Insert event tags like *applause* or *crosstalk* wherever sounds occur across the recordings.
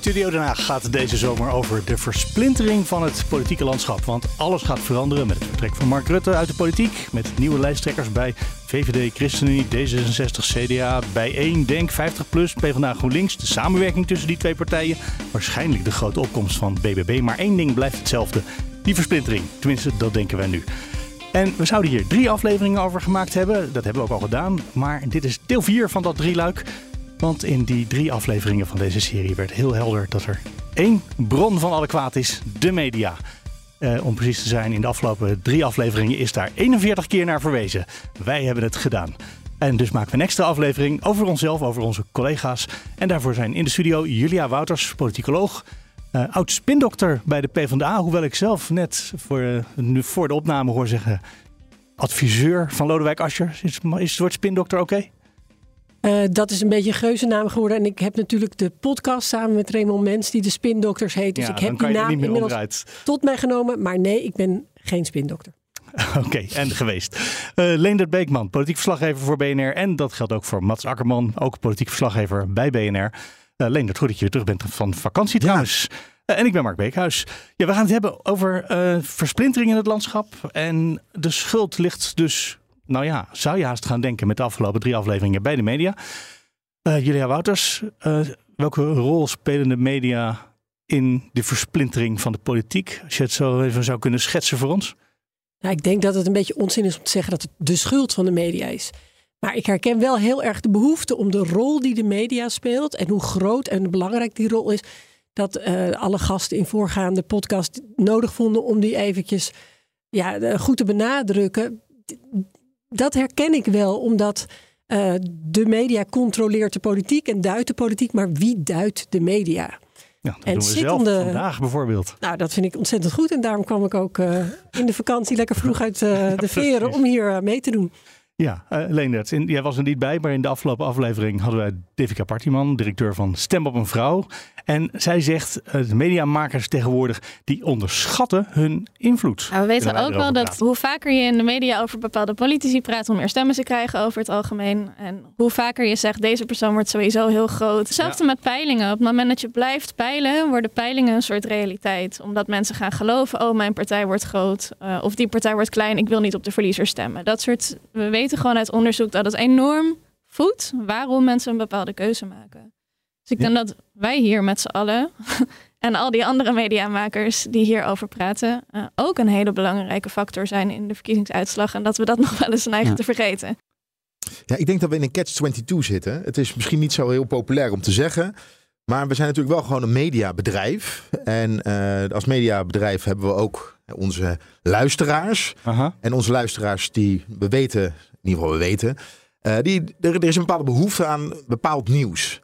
Studio Den Haag gaat deze zomer over de versplintering van het politieke landschap. Want alles gaat veranderen met het vertrek van Mark Rutte uit de politiek. Met nieuwe lijsttrekkers bij VVD, ChristenUnie, D66, CDA, Bijeen, Denk, 50PLUS, PvdA, GroenLinks. De samenwerking tussen die twee partijen. Waarschijnlijk de grote opkomst van BBB. Maar één ding blijft hetzelfde. Die versplintering. Tenminste, dat denken wij nu. En we zouden hier drie afleveringen over gemaakt hebben. Dat hebben we ook al gedaan. Maar dit is deel 4 van dat drieluik. Want in die drie afleveringen van deze serie werd heel helder dat er één bron van alle kwaad is: de media. Eh, om precies te zijn, in de afgelopen drie afleveringen is daar 41 keer naar verwezen. Wij hebben het gedaan. En dus maken we een extra aflevering over onszelf, over onze collega's. En daarvoor zijn in de studio Julia Wouters, politicoloog. Uh, oud spindokter bij de PvdA, hoewel ik zelf net voor, nu voor de opname hoor zeggen... adviseur van Lodewijk Asscher. Is, het woord spindokter oké? Uh, dat is een beetje een geuzennaam geworden. En ik heb natuurlijk de podcast samen met Raymond Mens, die de Spindokters heet. Dus ja, ik heb die naam inmiddels onderuit. tot mij genomen. Maar nee, ik ben geen spindokter. *laughs* Oké, okay, en geweest. Uh, Leendert Beekman, politiek verslaggever voor BNR. En dat geldt ook voor Mats Akkerman, ook politiek verslaggever bij BNR. Uh, Leendert, goed dat je weer terug bent van vakantie trouwens. Ja. en ik ben Mark Beekhuis. Ja, we gaan het hebben over versplintering in het landschap. En de schuld ligt dus nou ja, zou je haast gaan denken met de afgelopen drie afleveringen bij de media. Uh, Julia Wouters, uh, welke rol spelen de media in de versplintering van de politiek? Als je het zo even zou kunnen schetsen voor ons. Ik denk dat het een beetje onzin is om te zeggen dat het de schuld van de media is. Maar ik herken wel heel erg de behoefte om de rol die de media speelt en hoe groot en belangrijk die rol is, dat uh, alle gasten in voorgaande podcast nodig vonden om die eventjes ja, goed te benadrukken dat herken ik wel, omdat uh, de media controleert de politiek en duidt de politiek, maar wie duidt de media? Ja, dat en doen we zelf vandaag bijvoorbeeld. Nou, dat vind ik ontzettend goed. En daarom kwam ik ook uh, in de vakantie lekker vroeg uit uh, de *laughs* veren om hier mee te doen. Ja, uh, Leendert, jij was er niet bij, maar in de afgelopen aflevering hadden wij Devika Partiman, directeur van Stem op een Vrouw. En zij zegt, uh, de mediamakers tegenwoordig, die onderschatten hun invloed. Nou, we weten ook wel dat hoe vaker je in de media over bepaalde politici praat, hoe meer stemmen ze krijgen over het algemeen. En hoe vaker je zegt, deze persoon wordt sowieso heel groot. Hetzelfde ja. met peilingen. Op het moment dat je blijft peilen, worden peilingen een soort realiteit. Omdat mensen gaan geloven, oh mijn partij wordt groot. Uh, of die partij wordt klein, ik wil niet op de verliezer stemmen. Dat soort, we weten gewoon uit onderzoek dat het enorm voedt waarom mensen een bepaalde keuze maken. Dus ik denk dat wij hier met z'n allen *laughs* en al die andere mediamakers die hierover praten, uh, ook een hele belangrijke factor zijn in de verkiezingsuitslag. En dat we dat *laughs* nog wel eens neigen ja. te vergeten. Ja, ik denk dat we in een catch-22 zitten. Het is misschien niet zo heel populair om te zeggen. Maar we zijn natuurlijk wel gewoon een mediabedrijf. En uh, als mediabedrijf hebben we ook onze luisteraars. Aha. En onze luisteraars, die we weten, in ieder geval we weten, uh, die, er, er, is een bepaalde behoefte aan bepaald nieuws.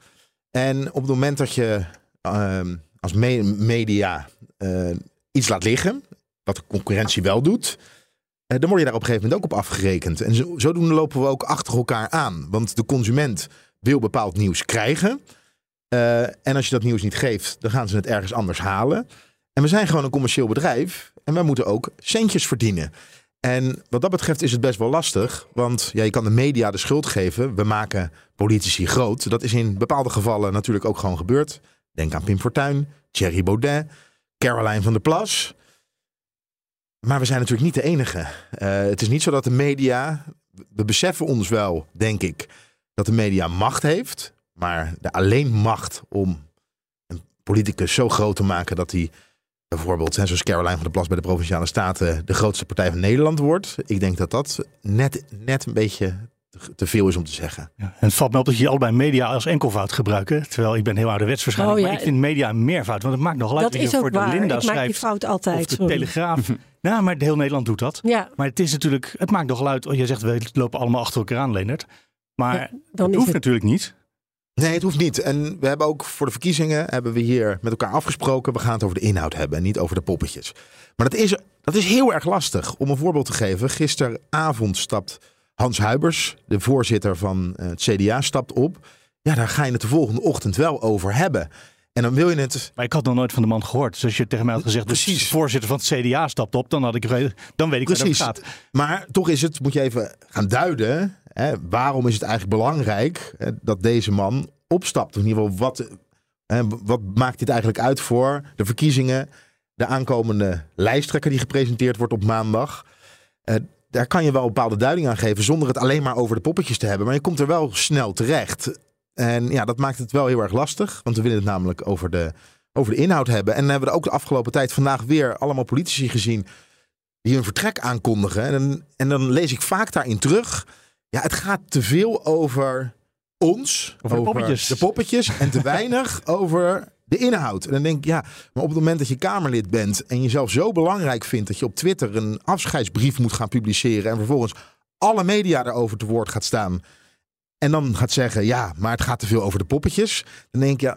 En op het moment dat je uh, als me media uh, iets laat liggen, wat de concurrentie wel doet, uh, dan word je daar op een gegeven moment ook op afgerekend. En zo, zodoende lopen we ook achter elkaar aan. Want de consument wil bepaald nieuws krijgen. En als je dat nieuws niet geeft, dan gaan ze het ergens anders halen. En we zijn gewoon een commercieel bedrijf. En wij moeten ook centjes verdienen. En wat dat betreft is het best wel lastig. Want ja, je kan de media de schuld geven. We maken politici groot. Dat is in bepaalde gevallen natuurlijk ook gewoon gebeurd. Denk aan Pim Fortuyn, Thierry Baudet, Caroline van der Plas. Maar we zijn natuurlijk niet de enige. Uh, het is niet zo dat de media. We beseffen ons wel, denk ik, dat de media macht heeft. Maar de alleen macht om een politicus zo groot te maken dat hij bijvoorbeeld, zoals Caroline van der Plas bij de Provinciale Staten, de grootste partij van Nederland wordt. Ik denk dat dat net, net een beetje te veel is om te zeggen. Ja, en het valt me op dat je allebei media als enkelvoud gebruiken. Terwijl ik ben heel ouderwets waarschijnlijk. Oh, ja. Maar ik vind media een meervoud. Want het maakt nog uit dat is ook voor waar. de Linda ik schrijft. Maak die fout altijd. Of de sorry. Telegraaf. *laughs* nou, maar heel Nederland doet dat. Ja. Maar het is natuurlijk, het maakt nogal uit. Oh, je zegt we lopen allemaal achter elkaar aan, Leonard. Maar Ja, dan dat is hoeft het- natuurlijk niet. Nee, het hoeft niet. En we hebben ook voor de verkiezingen hebben we hier met elkaar afgesproken. We gaan het over de inhoud hebben en niet over de poppetjes. Maar dat is, dat is heel erg lastig. Om een voorbeeld te geven. Gisteravond stapt Hans Huibers, de voorzitter van eh, het CDA, stapt op. Ja, daar ga je het de volgende ochtend wel over hebben. En dan wil je het. Maar ik had nog nooit van de man gehoord. Dus als je tegen mij had gezegd, Precies. de voorzitter van het CDA stapt op, dan had ik dan weet ik Precies. waar het gaat. Maar toch is het, moet je even gaan duiden. Hè, waarom is het eigenlijk belangrijk hè, dat deze man opstapt? In ieder geval, wat, hè, wat maakt dit eigenlijk uit voor de verkiezingen? De aankomende lijsttrekker die gepresenteerd wordt op maandag. Uh, daar kan je wel bepaalde duiding aan geven zonder het alleen maar over de poppetjes te hebben. Maar je komt er wel snel terecht. En ja, dat maakt het wel heel erg lastig. Want we willen het namelijk over de, over de inhoud hebben. En dan hebben we ook de afgelopen tijd vandaag weer allemaal politici gezien die hun vertrek aankondigen. En, en dan lees ik vaak daarin terug. Ja, het gaat te veel over ons, over, de, poppetjes. de poppetjes, en te weinig *laughs* over de inhoud. En dan denk ik, ja, maar op het moment dat je Kamerlid bent en jezelf zo belangrijk vindt dat je op Twitter een afscheidsbrief moet gaan publiceren en vervolgens alle media daarover te woord gaat staan. En dan gaat zeggen, ja, maar het gaat te veel over de poppetjes. Dan denk ik, ja,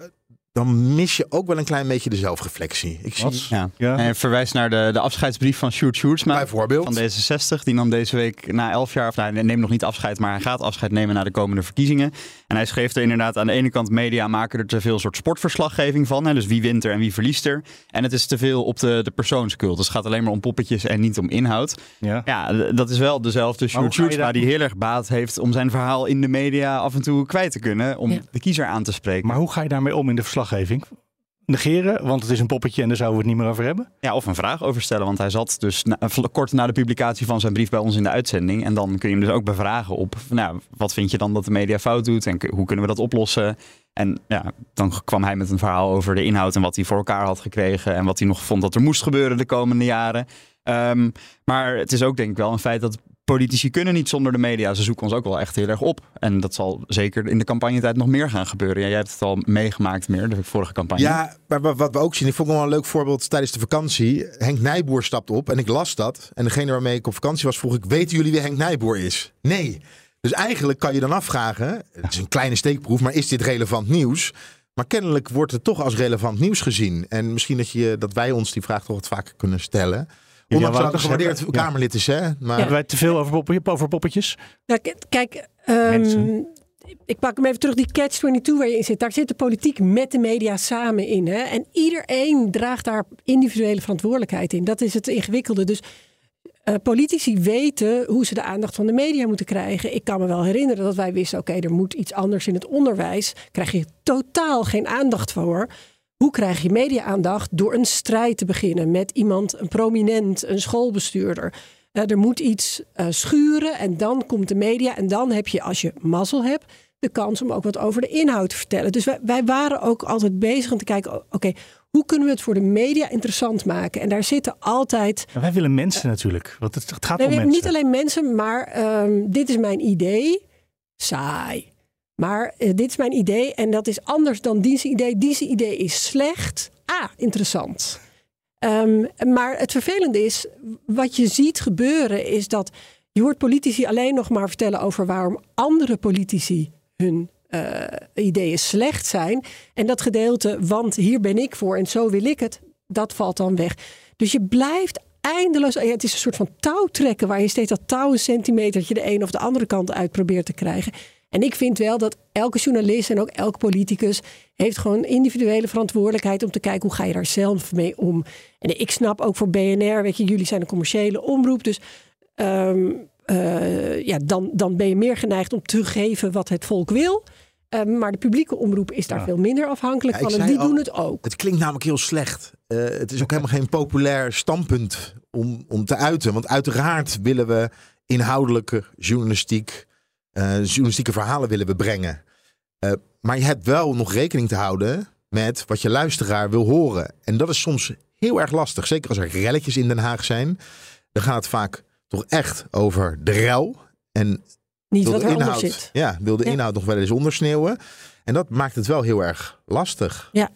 dan mis je ook wel een klein beetje de zelfreflectie. Ik zie... Ja. ja. En verwijs naar de, de afscheidsbrief van Sjoerd Sjoerdsma. Bijvoorbeeld. Van D66. Die nam deze week na elf jaar, of nou, hij neemt nog niet afscheid, maar hij gaat afscheid nemen na de komende verkiezingen. En hij schreef er inderdaad aan de ene kant media maken er te veel soort sportverslaggeving van. Hè, dus wie wint er en wie verliest er. En het is te veel op de, de persoonscult. Dus het gaat alleen maar om poppetjes en niet om inhoud. Ja, ja dat is wel dezelfde Sjoerd Sjoerdsma die heel erg baat heeft om zijn verhaal in de media af en toe kwijt te kunnen. Om de kiezer aan te spreken. Maar hoe ga je daarmee om in de verslag? Negeren, want het is een poppetje en daar zouden we het niet meer over hebben? Ja, of een vraag over stellen, want hij zat dus kort na de publicatie van zijn brief bij ons in de uitzending. En dan kun je hem dus ook bevragen op, nou, wat vind je dan dat de media fout doet en hoe kunnen we dat oplossen? En ja, dan kwam hij met een verhaal over de inhoud en wat hij voor elkaar had gekregen en wat hij nog vond dat er moest gebeuren de komende jaren. Ehm, maar het is ook denk ik wel een feit dat politici kunnen niet zonder de media. Ze zoeken ons ook wel echt heel erg op. En dat zal zeker in de campagnetijd nog meer gaan gebeuren. Ja, jij hebt het al meegemaakt meer, de vorige campagne. Ja, maar wat we ook zien, ik vond wel een leuk voorbeeld tijdens de vakantie. Henk Nijboer stapt op en ik las dat. En degene waarmee ik op vakantie was, vroeg ik, weten jullie wie Henk Nijboer is? Nee. Dus eigenlijk kan je dan afvragen, het is een kleine steekproef, maar is dit relevant nieuws? Maar kennelijk wordt het toch als relevant nieuws gezien. En misschien dat, je, dat wij ons die vraag toch wat vaker kunnen stellen. Ondanks dat het een gewaardeerd Kamerlid is, hè? Maar... Hebben wij te veel over, over poppetjes? Nou, kijk, um, ik pak hem even terug, die catch-22 waar je in zit. Daar zit de politiek met de media samen in. Hè? En iedereen draagt daar individuele verantwoordelijkheid in. Dat is het ingewikkelde. Dus uh, politici weten hoe ze de aandacht van de media moeten krijgen. Ik kan me wel herinneren dat wij wisten: oké, er moet iets anders in het onderwijs. Krijg je totaal geen aandacht voor. Hoe krijg je media-aandacht? Door een strijd te beginnen met iemand, een prominent, een schoolbestuurder. Uh, er moet iets uh, schuren en dan komt de media. En dan heb je, als je mazzel hebt, de kans om ook wat over de inhoud te vertellen. Dus wij, wij waren ook altijd bezig om te kijken: oké, hoe kunnen we het voor de media interessant maken? En daar zitten altijd. wij willen mensen natuurlijk. Want het, gaat om mensen. Niet alleen mensen, maar um, dit is mijn idee. Saai. Maar uh, dit is mijn idee en dat is anders dan die idee. Die idee is slecht. Ah, interessant. Um, maar het vervelende is, wat je ziet gebeuren, is dat je hoort politici alleen nog maar vertellen over waarom andere politici hun uh, ideeën slecht zijn. En dat gedeelte, want hier ben ik voor en zo wil ik het, dat valt dan weg. Dus je blijft eindeloos. Het is een soort van touwtrekken waar je steeds dat touw een centimetertje de een of de andere kant uit probeert te krijgen. En ik vind wel dat elke journalist en ook elke politicus heeft gewoon individuele verantwoordelijkheid om te kijken hoe ga je daar zelf mee om. En ik snap ook voor BNR, weet je, jullie zijn een commerciële omroep, dus um, uh, ja, dan, dan ben je meer geneigd om te geven wat het volk wil. Um, maar de publieke omroep is daar veel minder afhankelijk van. En die doen het ook. Het klinkt namelijk heel slecht. Uh, het is ook helemaal geen populair standpunt om, om te uiten. Want uiteraard willen we inhoudelijke journalistiek uh, journalistieke verhalen willen we brengen. Uh, maar je hebt wel nog rekening te houden met wat je luisteraar wil horen. En dat is soms heel erg lastig. Zeker als er relletjes in Den Haag zijn. Dan gaat het vaak toch echt over de rel. En niet wat er inhoud, zit. Ja, wil de inhoud nog wel eens ondersneeuwen. En dat maakt het wel heel erg lastig. Ja.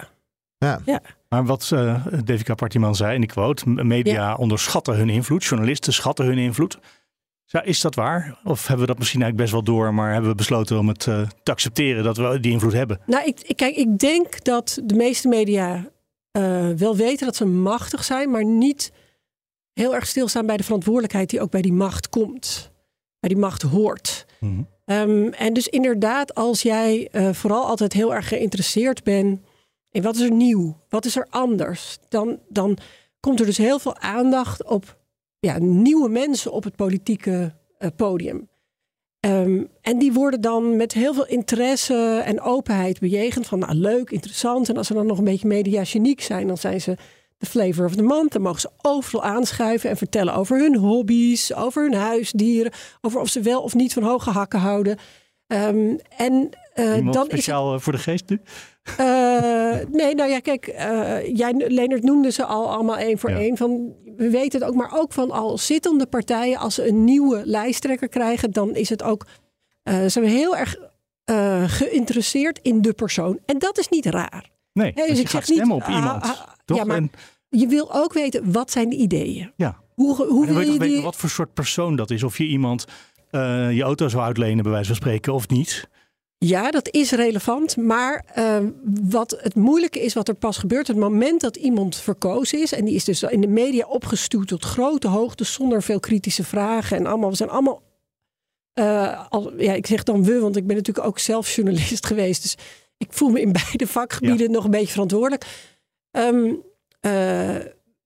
Ja. ja. Maar wat uh, Devika Partiman zei, en ik quote, media onderschatten hun invloed, journalisten schatten hun invloed. Is dat waar? Of hebben we dat misschien eigenlijk best wel door, maar hebben we besloten om het uh, te accepteren dat we die invloed hebben? Nou, ik, kijk, ik denk dat de meeste media uh, wel weten dat ze machtig zijn, maar niet heel erg stilstaan bij de verantwoordelijkheid die ook bij die macht komt, bij die macht hoort. Mm um, en dus inderdaad, als jij uh, vooral altijd heel erg geïnteresseerd bent in wat is er nieuw, wat is er anders, dan, dan komt er dus heel veel aandacht op ja, nieuwe mensen op het politieke uh, podium. Um, en die worden dan met heel veel interesse en openheid bejegend. Van nou leuk, interessant. En als ze dan nog een beetje mediageniek zijn, dan zijn ze de flavor of the month. Dan mogen ze overal aanschuiven en vertellen over hun hobby's, over hun huisdieren, over of ze wel of niet van hoge hakken houden. Um, en uh, dan speciaal is het, voor de geest nu? Uh, nee, nou ja, kijk, uh, jij, Leonard noemde ze al allemaal één voor één. Van, we weten het ook, maar ook van al zittende partijen, als ze een nieuwe lijsttrekker krijgen, dan is het ook, uh, zijn we heel erg geïnteresseerd in de persoon. En dat is niet raar. Nee, dus ik zeg niet, op iemand. Ah, toch? Ja, maar je wil ook weten, wat zijn de ideeën? Ja. Hoe, hoe wil je die... wat voor soort persoon dat is? Of je iemand je auto zou uitlenen, bij wijze van spreken, of niet? Ja, dat is relevant. Maar uh, wat het moeilijke is, wat er pas gebeurt, het moment dat iemand verkozen is, en die is dus in de media opgestuurd tot grote hoogte, zonder veel kritische vragen en allemaal, we zijn allemaal. Uh, al, ja, ik zeg dan we, want ik ben natuurlijk ook zelf journalist *laughs* geweest. Dus ik voel me in beide vakgebieden nog een beetje verantwoordelijk. Um, uh,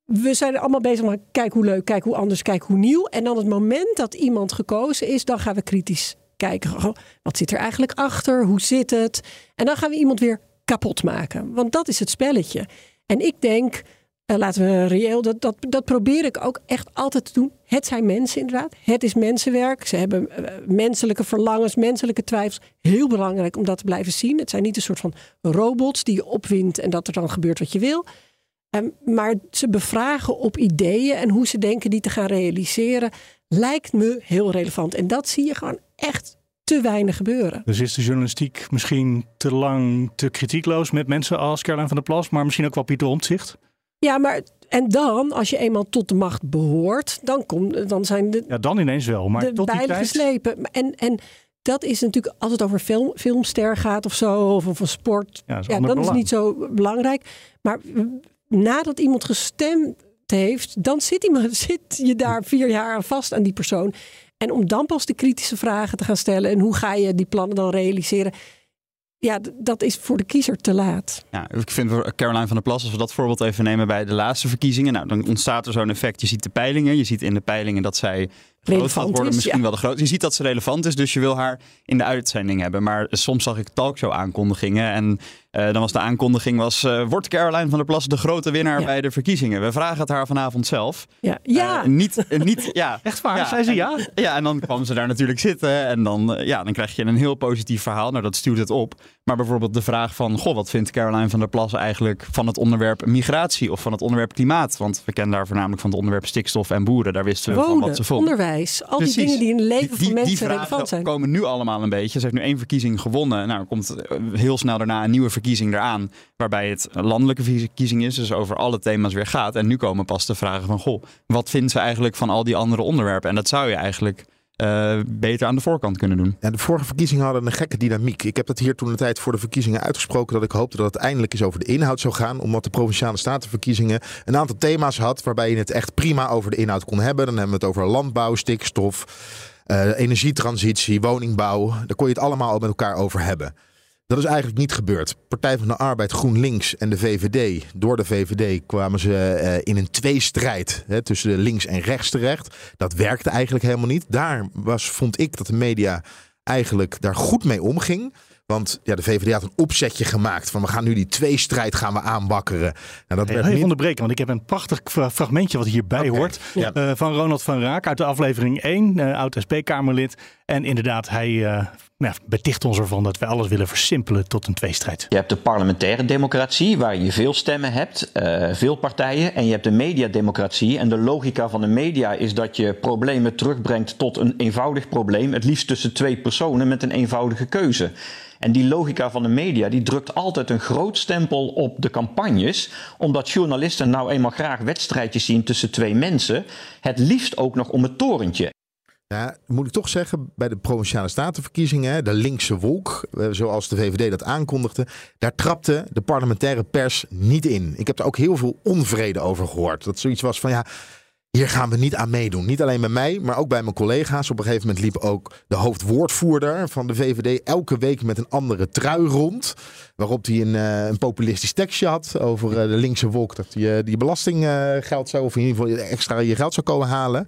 we zijn allemaal bezig met kijk hoe leuk, kijk hoe anders, kijk hoe nieuw. En dan het moment dat iemand gekozen is, dan gaan we kritisch kijken. Wat zit er eigenlijk achter? Hoe zit het? En dan gaan we iemand weer kapot maken. Want dat is het spelletje. En ik denk, uh, laten we reëel, dat, dat, dat probeer ik ook echt altijd te doen. Het zijn mensen inderdaad. Het is mensenwerk. Ze hebben uh, menselijke verlangens, menselijke twijfels. Heel belangrijk om dat te blijven zien. Het zijn niet een soort van robots die je opwint en dat er dan gebeurt wat je wil. Um, maar ze bevragen op ideeën en hoe ze denken die te gaan realiseren lijkt me heel relevant. En dat zie je gewoon echt te weinig gebeuren. Dus is de journalistiek misschien te lang te kritiekloos met mensen als Caroline van der Plas, maar misschien ook wel Pieter Omtzigt? Ja, maar en dan, als je eenmaal tot de macht behoort, dan, komt, dan zijn de. Ja, dan ineens wel. Maar de tot die tijd... geslepen. En, en dat is natuurlijk, als het over film, filmster gaat of zo, of over sport, ja, ja dan is niet zo belangrijk. Maar nadat iemand gestemd heeft, dan zit, iemand, *laughs* zit je daar vier jaar aan vast aan die persoon. En om dan pas de kritische vragen te gaan stellen en hoe ga je die plannen dan realiseren, ja, dat is voor de kiezer te laat. Ja, ik vind Caroline van der Plas, als we dat voorbeeld even nemen bij de laatste verkiezingen, nou, dan ontstaat er zo'n effect. Je ziet de peilingen, je ziet in de peilingen dat zij groot gaat worden, misschien wel de groot. Je ziet dat ze relevant is, dus je wil haar in de uitzending hebben. Maar soms zag ik talkshow aankondigingen en uh, dan was de aankondiging was, uh, wordt Caroline van der Plas de grote winnaar bij de verkiezingen? We vragen het haar vanavond zelf. Ja, ja. Uh, niet, niet, *laughs* ja. echt waar, ja, zei ze ja? En, *laughs* ja, en dan kwam ze daar natuurlijk zitten en dan, ja, dan krijg je een heel positief verhaal. Nou, dat stuurt het op. Maar bijvoorbeeld de vraag van, goh, wat vindt Caroline van der Plas eigenlijk van het onderwerp migratie of van het onderwerp klimaat? Want we kennen daar voornamelijk van het onderwerp stikstof en boeren. Daar wisten we Wonen, van wat ze vond. onderwijs, al die dingen die in het leven van mensen die relevant zijn. komen nu allemaal een beetje. Ze heeft nu één verkiezing gewonnen. Nou, er komt heel snel daarna een nieuwe verkiezing eraan. Waarbij het landelijke verkiezing is, dus over alle thema's weer gaat. En nu komen pas de vragen van, goh, wat vindt ze eigenlijk van al die andere onderwerpen? En dat zou je eigenlijk uh, beter aan de voorkant kunnen doen. De vorige verkiezingen hadden een gekke dynamiek. Ik heb dat hier toen de tijd voor de verkiezingen uitgesproken dat ik hoopte dat het eindelijk eens over de inhoud zou gaan. Omdat de provinciale statenverkiezingen een aantal thema's had waarbij je het echt prima over de inhoud kon hebben. Dan hebben we het over landbouw, stikstof, uh, energietransitie, woningbouw. Daar kon je het allemaal met elkaar over hebben. Dat is eigenlijk niet gebeurd. Partij van de Arbeid, GroenLinks en de VVD. Door de VVD kwamen ze uh, in een tweestrijd hè, tussen de links en rechts terecht. Dat werkte eigenlijk helemaal niet. Daar was, vond ik dat de media eigenlijk daar goed mee omging. Want ja, de VVD had een opzetje gemaakt van we gaan nu die tweestrijd gaan we aanbakkeren. Nou, dat hey, werd niet... onderbreken, want ik heb een prachtig fragmentje wat hierbij okay. hoort. Ja. Uh, van Ronald van Raak uit de aflevering 1, uh, oud SP-Kamerlid. En inderdaad, hij uh, beticht ons ervan dat wij alles willen versimpelen tot een tweestrijd. Je hebt de parlementaire democratie, waar je veel stemmen hebt, uh, veel partijen. En je hebt de mediademocratie. En de logica van de media is dat je problemen terugbrengt tot een eenvoudig probleem. Het liefst tussen twee personen met een eenvoudige keuze. En die logica van de media die drukt altijd een groot stempel op de campagnes, omdat journalisten nou eenmaal graag wedstrijdjes zien tussen twee mensen, het liefst ook nog om het torentje. Ja, moet ik toch zeggen, bij de provinciale statenverkiezingen, de linkse wolk, eh, zoals de VVD dat aankondigde, daar trapte de parlementaire pers niet in. Ik heb er ook heel veel onvrede over gehoord. Dat zoiets was van ja, hier gaan we niet aan meedoen. Niet alleen bij mij, maar ook bij mijn collega's. Op een gegeven moment liep ook de hoofdwoordvoerder van de VVD elke week met een andere trui rond. Waarop hij een, uh, een populistisch tekstje had over uh, de linkse wolk. Dat je die belastinggeld zou, of in ieder geval extra je geld zou komen halen.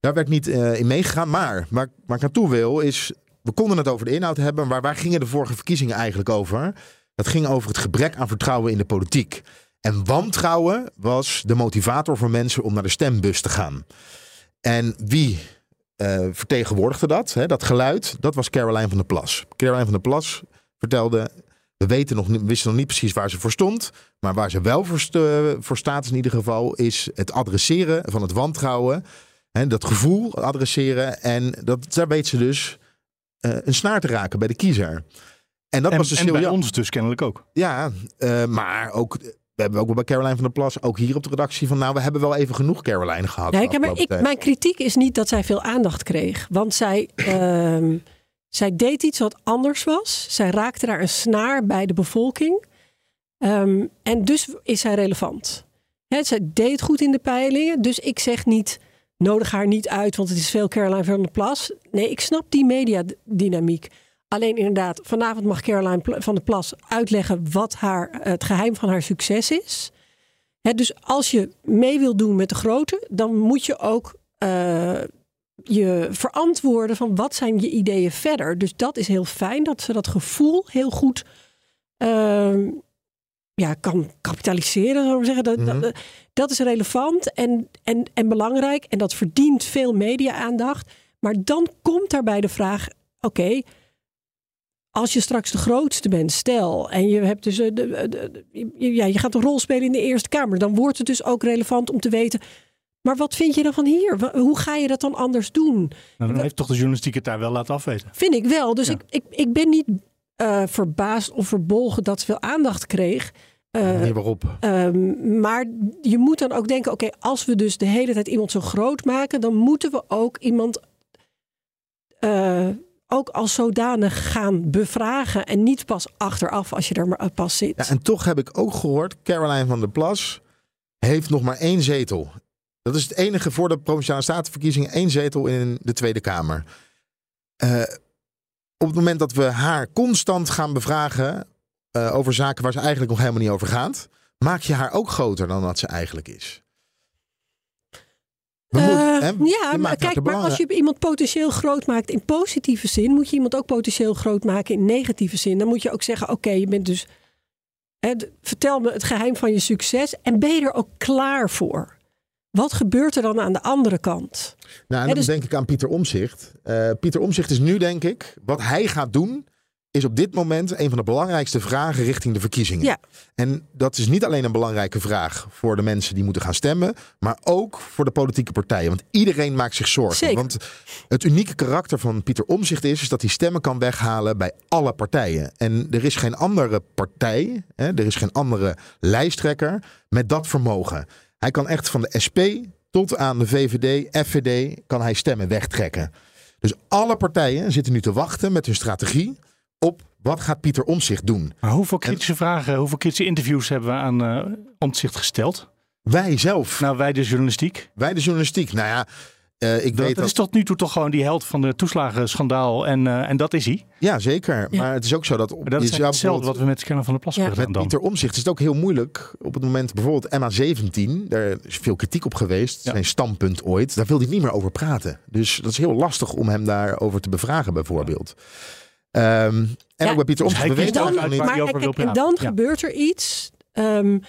Daar werd niet uh, in meegegaan. Maar waar, waar ik naartoe wil is, we konden het over de inhoud hebben. Maar waar gingen de vorige verkiezingen eigenlijk over? Dat ging over het gebrek aan vertrouwen in de politiek. En wantrouwen was de motivator voor mensen om naar de stembus te gaan. En wie uh, vertegenwoordigde dat? Hè, dat geluid, dat was Caroline van der Plas. Caroline van der Plas vertelde, we weten nog, wisten nog niet precies waar ze voor stond. Maar waar ze wel voor, voor staat in ieder geval, is het adresseren van het wantrouwen. Hè, dat gevoel adresseren. En dat, daar weet ze dus uh, een snaar te raken bij de kiezer. En dat en, was dus en heel bij ons dus kennelijk ook. Ja, uh, maar ook we hebben ook bij Caroline van der Plas, ook hier op de redactie, van nou, we hebben wel even genoeg Caroline gehad. Ja, ik, maar ik, mijn kritiek is niet dat zij veel aandacht kreeg. Want zij, uh, zij deed iets wat anders was. Zij raakte daar een snaar bij de bevolking. Um, en dus is zij relevant. He, zij deed goed in de peilingen. Dus ik zeg niet, nodig haar niet uit, want het is veel Caroline van der Plas. Nee, ik snap die mediadynamiek. Alleen inderdaad, vanavond mag Caroline van der Plas uitleggen wat haar, het geheim van haar succes is. dus als je mee wil doen met de grote, dan moet je ook uh, je verantwoorden van wat zijn je ideeën verder. Dus dat is heel fijn dat ze dat gevoel heel goed uh, ja, kan kapitaliseren, zou ik zeggen. Dat, dat, mhm. dat, is relevant en, en, en belangrijk en dat verdient veel media-aandacht. Maar dan komt daarbij de vraag: oké, als je straks de grootste bent, stel, en je hebt dus eh, de, de, ja, je gaat een rol spelen in de Eerste Kamer, dan wordt het dus ook relevant om te weten. Maar wat vind je dan van hier? Hoe ga je dat dan anders doen? Nou, dan heeft toch de journalistiek het daar wel laten afweten? Vind ik wel. Dus ik, ik, ik ben niet uh, verbaasd of verbolgen dat ze veel aandacht kreeg. Uh, waarop? Um, maar je moet dan ook denken: oké, als we dus de hele tijd iemand zo groot maken, dan moeten we ook iemand uh, ook als zodanig gaan bevragen en niet pas achteraf als je er maar pas zit. Ja, en toch heb ik ook gehoord, Caroline van der Plas heeft nog maar één zetel. Dat is het enige voor de Provinciale Statenverkiezingen, één zetel in de Tweede Kamer. Uh, op het moment dat we haar constant gaan bevragen uh, over zaken waar ze eigenlijk nog helemaal niet over gaat, maak je haar ook groter dan dat ze eigenlijk is. Uh, ja, maar kijk, maar als je iemand potentieel groot maakt in positieve zin, moet je iemand ook potentieel groot maken in negatieve zin. Dan moet je ook zeggen: oké, je bent dus. Hè, vertel me het geheim van je succes en ben je er ook klaar voor? Wat gebeurt er dan aan de andere kant? Nou, en dan dus... denk ik aan Pieter Omzicht. Uh, Pieter Omzicht is nu, denk ik, wat hij gaat doen, is op dit moment een van de belangrijkste vragen richting de verkiezingen. Ja. En dat is niet alleen een belangrijke vraag voor de mensen die moeten gaan stemmen, maar ook voor de politieke partijen. Want iedereen maakt zich zorgen. Zeker. Want het unieke karakter van Pieter Omzicht is, is dat hij stemmen kan weghalen bij alle partijen. En er is geen andere partij, hè, er is geen andere lijsttrekker met dat vermogen. Hij kan echt van de SP tot aan de VVD, FVD, kan hij stemmen wegtrekken. Dus alle partijen zitten nu te wachten met hun strategie op wat gaat Pieter Omzicht doen. Maar hoeveel kritische vragen, hoeveel kritische interviews hebben we aan uh, Omzicht gesteld? Wij zelf. Nou, wij de journalistiek. Wij de journalistiek. Nou ja, uh, ik dat, weet dat is tot nu toe toch gewoon die held van de toeslagenschandaal. En, uh, en dat is hij. Ja, zeker. Ja. Maar het is ook zo dat... Maar dat is hetzelfde wat we met Scanner van de Plas ja. Met Pieter Omzicht is het ook heel moeilijk. Op het moment bijvoorbeeld MA17. Daar is veel kritiek op geweest. Ja. Zijn standpunt ooit. Daar wil hij niet meer over praten. Dus dat is heel lastig om hem daarover te bevragen bijvoorbeeld. Ja. Um, en ja, ook bij Pieter Omtzigt. Dus dan, maar, kijk, en dan ja. gebeurt er iets. Um,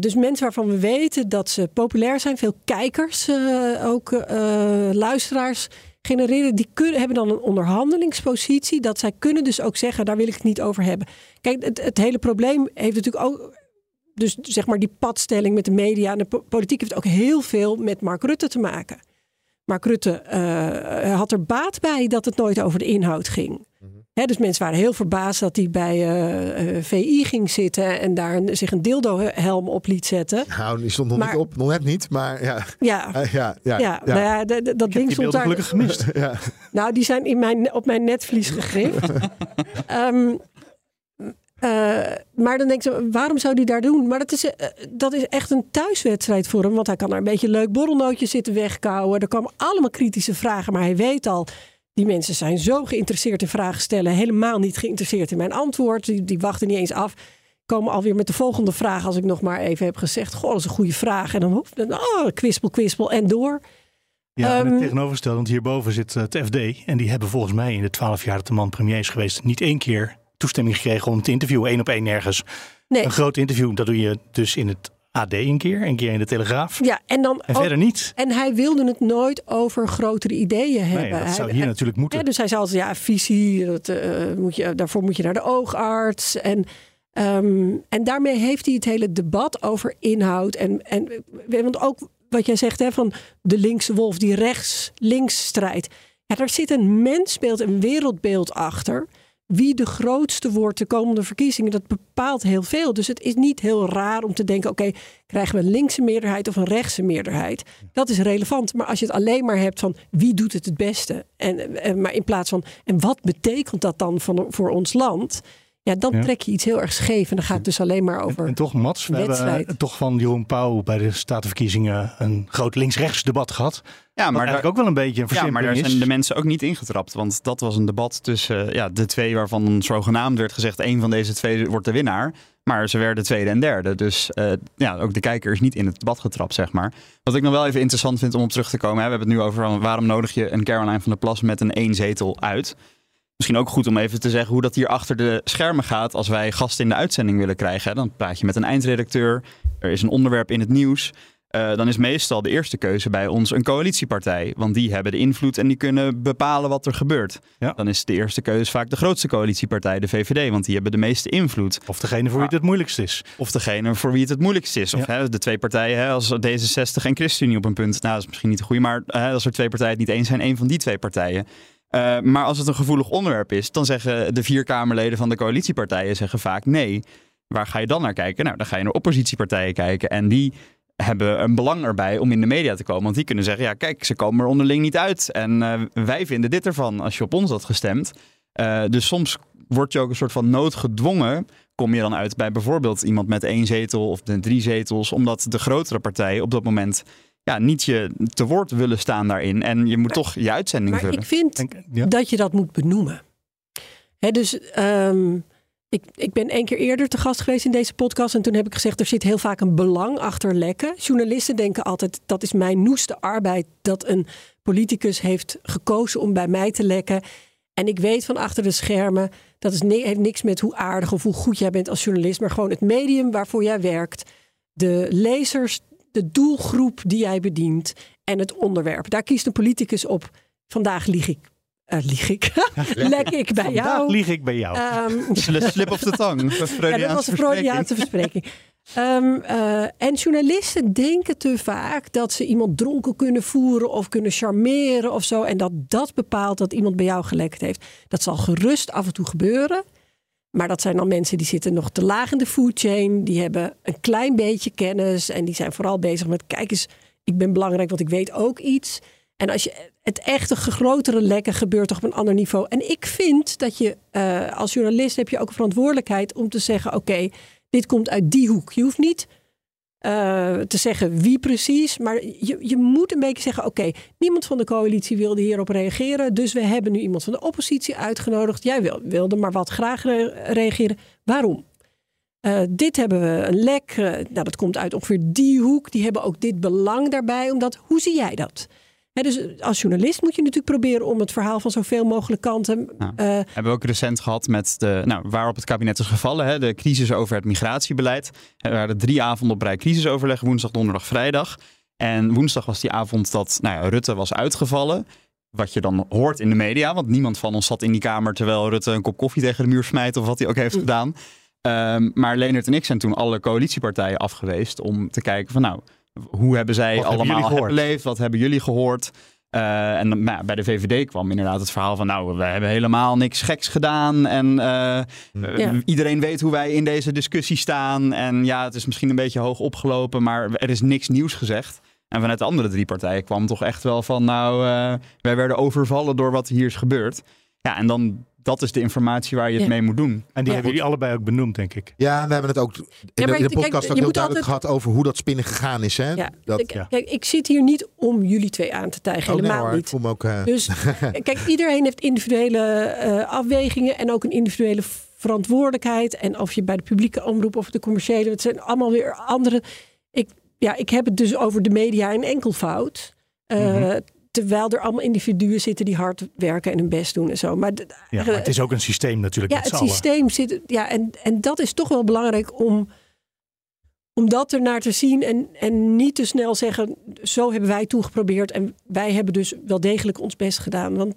dus mensen waarvan we weten dat ze populair zijn, veel kijkers, uh, ook uh, luisteraars genereren, die kunnen, hebben dan een onderhandelingspositie. Dat zij kunnen dus ook zeggen, daar wil ik het niet over hebben. Kijk, het, het hele probleem heeft natuurlijk ook. Dus zeg maar die padstelling met de media en de politiek heeft ook heel veel met Mark Rutte te maken. Mark Rutte uh, had er baat bij dat het nooit over de inhoud ging. Dus mensen waren heel verbaasd dat hij bij uh, uh, VI ging zitten en daar een, zich een dildo-helm op liet zetten. Nou, die stond nog Maar- niet op, nog net niet, maar ja. Ja, *laughs* Eh, ja, ja, ja, nou ja, de- de- dat Ik heb ding die stond daar. gelukkig gemist. *laughs* ja. Nou, die zijn in mijn, op mijn netvlies gegrift. *laughs* Ehm, eh, maar dan denk je, waarom zou hij daar doen? Maar dat is, eh, dat is echt een thuiswedstrijd voor hem. Want hij kan daar een beetje leuk borrelnootje zitten wegkouwen. Er komen allemaal kritische vragen. Maar hij weet al, die mensen zijn zo geïnteresseerd in vragen stellen. Helemaal niet geïnteresseerd in mijn antwoord. Die, die wachten niet eens af. Komen alweer met de volgende vraag. Als ik nog maar even heb gezegd, goh, dat is een goede vraag. En dan, hoef- dan oh, kwispel, kwispel en door. Ja, en Ehm, het tegenovergestelde, want hierboven zit eh, het FD. En die hebben volgens mij in de twaalf jaar dat de man premier is geweest... niet één keer toestemming gekregen om te interviewen. één op één nergens. Nee, Een groot interview, dat doe je dus in het AD een keer. Een keer in de Telegraaf. ja, en dan En ook- verder niet. En hij wilde het nooit over grotere ideeën hebben. Nee, dat Hij- zou hier hij- natuurlijk moeten. Ja, dus hij zei altijd, ja, visie, dat, eh, moet je, daarvoor moet je naar de oogarts. En, ehm, en daarmee heeft hij het hele debat over inhoud. En, en want ook wat jij zegt, hè, van de linkse wolf die rechts-links strijdt. Ja, daar zit een mensbeeld, een wereldbeeld achter. Wie de grootste wordt de komende verkiezingen, dat bepaalt heel veel. Dus het is niet heel raar om te denken: oké, krijgen we een linkse meerderheid of een rechtse meerderheid? Dat is relevant. Maar als je het alleen maar hebt van wie doet het het beste, en, en, maar in plaats van en wat betekent dat dan van, voor ons land? Ja, dan Ja. trek je iets heel erg scheef en dan gaat het dus alleen maar over. en toch, Mats, we hebben wedstrijd. eh, toch van Jeroen Pauw bij de Statenverkiezingen een groot links-rechts debat gehad. Ja, Maar daar, ook wel een beetje een ja, maar daar is. zijn de mensen ook niet ingetrapt. Want dat was een debat tussen ja, de twee waarvan zogenaamd werd gezegd... één van deze twee wordt de winnaar. Maar ze werden tweede en derde. Dus eh, ja, ook de kijker is niet in het debat getrapt, zeg maar. Wat ik nog wel even interessant vind om op terug te komen... Hè, we hebben het nu over waarom nodig je een Caroline van der Plas met een één zetel uit... Misschien ook goed om even te zeggen hoe dat hier achter de schermen gaat als wij gasten in de uitzending willen krijgen. Dan praat je met een eindredacteur, er is een onderwerp in het nieuws. Eh, dan is meestal de eerste keuze bij ons een coalitiepartij. Want die hebben de invloed en die kunnen bepalen wat er gebeurt. Ja. Dan is de eerste keuze vaak de grootste coalitiepartij, de VVD. Want die hebben de meeste invloed. Of degene voor wie het het moeilijkst is. Of degene voor wie het het moeilijkst is. Of Ja. hè, de twee partijen, hè, als D66 en ChristenUnie op een punt. Nou, dat is misschien niet de goede, maar hè, als er twee partijen het niet eens zijn, één van die twee partijen. Eh, maar als het een gevoelig onderwerp is, dan zeggen de vier Kamerleden van de coalitiepartijen zeggen vaak nee. Waar ga je dan naar kijken? Nou, dan ga je naar oppositiepartijen kijken. En die hebben een belang erbij om in de media te komen. Want die kunnen zeggen, ja kijk, ze komen er onderling niet uit. En eh, wij vinden dit ervan als je op ons had gestemd. Eh, dus soms word je ook een soort van noodgedwongen. Kom je dan uit bij bijvoorbeeld iemand met één zetel of drie zetels. Omdat de grotere partijen op dat moment ja, niet je te woord willen staan daarin. En je moet toch je uitzending Maar vullen. ik vind ja. dat je dat moet benoemen. Hè, dus ehm, ik, ik ben één keer eerder te gast geweest in deze podcast. En toen heb ik gezegd, er zit heel vaak een belang achter lekken. Journalisten denken altijd, dat is mijn noeste arbeid. Dat een politicus heeft gekozen om bij mij te lekken. En ik weet van achter de schermen, dat is heeft niks met hoe aardig of hoe goed jij bent als journalist. Maar gewoon het medium waarvoor jij werkt. De lezers, de doelgroep die jij bedient. En het onderwerp. Daar kiest een politicus op. Vandaag lieg ik. Eh, lieg ik. *laughs* Lek ik bij Vandaag jou. lieg ik bij jou. Ehm, *laughs* Slip of the tongue. ja, dat was een Freudiaanse verspreking. Eh, en journalisten denken te vaak dat ze iemand dronken kunnen voeren of kunnen charmeren of zo. En dat dat bepaalt dat iemand bij jou gelekt heeft. Dat zal gerust af en toe gebeuren. Maar dat zijn dan mensen die zitten nog te laag in de food chain. Die hebben een klein beetje kennis. En die zijn vooral bezig met: kijk eens, ik ben belangrijk, want ik weet ook iets. En als je het echte grotere lekken gebeurt toch op een ander niveau. En ik vind dat je eh, als journalist heb je ook een verantwoordelijkheid om te zeggen: oké, dit komt uit die hoek. Je hoeft niet eh, te zeggen wie precies, maar je, je moet een beetje zeggen: oké, niemand van de coalitie wilde hierop reageren, dus we hebben nu iemand van de oppositie uitgenodigd. Jij wil, wilde maar wat graag re- reageren. Waarom? Eh, dit hebben we een lek. eh, nou, dat komt uit ongeveer die hoek. Die hebben ook dit belang daarbij. Omdat, hoe zie jij dat? Dus als journalist moet je natuurlijk proberen om het verhaal van zoveel mogelijk kanten. Eh, Hebben we ook recent gehad met de, nou, waarop het kabinet is gevallen, hè, de crisis over het migratiebeleiid. Er waren drie avonden op rij crisisoverleg, woensdag, donderdag, vrijdag. En woensdag was die avond dat nou ja, Rutte was uitgevallen. Wat je dan hoort in de media, want niemand van ons zat in die kamer terwijl Rutte een kop koffie tegen de muur smijt of wat hij ook heeft gedaan. Ehm, maar Leonard en ik zijn toen alle coalitiepartijen afgeweest om te kijken van nou, hoe hebben zij Wat allemaal beleefd? Wat hebben jullie gehoord? Uh, en bij de VVD kwam inderdaad het verhaal van, nou, we hebben helemaal niks geks gedaan. En uh, ja. iedereen weet hoe wij in deze discussie staan. En ja, het is misschien een beetje hoog opgelopen, maar er is niks nieuws gezegd. En vanuit de andere drie partijen kwam toch echt wel van, nou, uh, wij werden overvallen door wat hier is gebeurd. Ja, en dan dat is de informatie waar je het mee moet doen. En die hebben jullie allebei ook benoemd, denk ik. Ja, we hebben het ook in, de, in de podcast kijk, ook heel duidelijk altijd... gehad over hoe dat spinnen gegaan is. Hè? Ja, dat... Kijk, ik zit hier niet om jullie twee aan te tijgen. Oh, helemaal nee, niet. Ook, uh... Dus *laughs* kijk, iedereen heeft individuele uh, afwegingen en ook een individuele verantwoordelijkheid. En of je bij de publieke omroep of de commerciële, het zijn allemaal weer andere. Ik, ja, ik heb het dus over de media in enkelvoud. Uh, mm -hmm. Terwijl er allemaal individuen zitten die hard werken en hun best doen en zo. Maar, ja, maar het is ook een systeem natuurlijk. Ja, het systeem zit. Ja, en, en dat is toch wel belangrijk om, om dat er naar te zien. En, en niet te snel zeggen: zo hebben wij toegeprobeerd. En wij hebben dus wel degelijk ons best gedaan. Want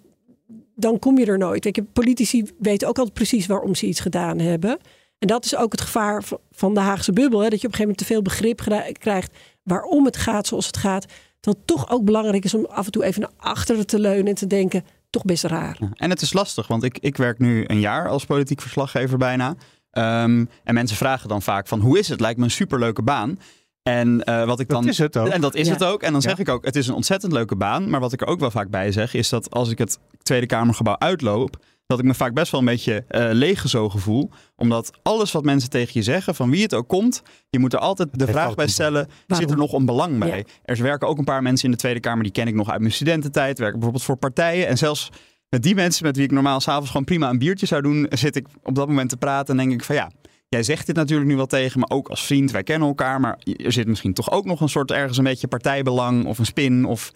dan kom je er nooit. Ik heb, politici weten ook altijd precies waarom ze iets gedaan hebben. En dat is ook het gevaar van de Haagse bubbel. Hè? Dat je op een gegeven moment te veel begrip krijgt waarom het gaat zoals het gaat dat het toch ook belangrijk is om af en toe even naar achteren te leunen en te denken, toch best raar. en het is lastig, want ik, ik werk nu een jaar als politiek verslaggever bijna. Um, en mensen vragen dan vaak van hoe is het? Lijkt me een superleuke baan. En uh, wat ik dan. Dat is het ook. En dat is het ook. En dan zeg ik ook: het is een ontzettend leuke baan. Maar wat ik er ook wel vaak bij zeg, is dat als ik het Tweede Kamergebouw uitloop dat ik me vaak best wel een beetje uh, leeggezogen voel. Omdat alles wat mensen tegen je zeggen, van wie het ook komt, je moet er altijd de vraag bij stellen: zit er nog een belang bij? Er werken ook een paar mensen in de Tweede Kamer, die ken ik nog uit mijn studententijd, werken bijvoorbeeld voor partijen. En zelfs met die mensen met wie ik normaal s'avonds gewoon prima een biertje zou doen, zit ik op dat moment te praten en denk ik van ja. Jij zegt dit natuurlijk nu wel tegen, maar ook als vriend, wij kennen elkaar. Maar er zit misschien toch ook nog een soort ergens een beetje partijbelang of een spin. Of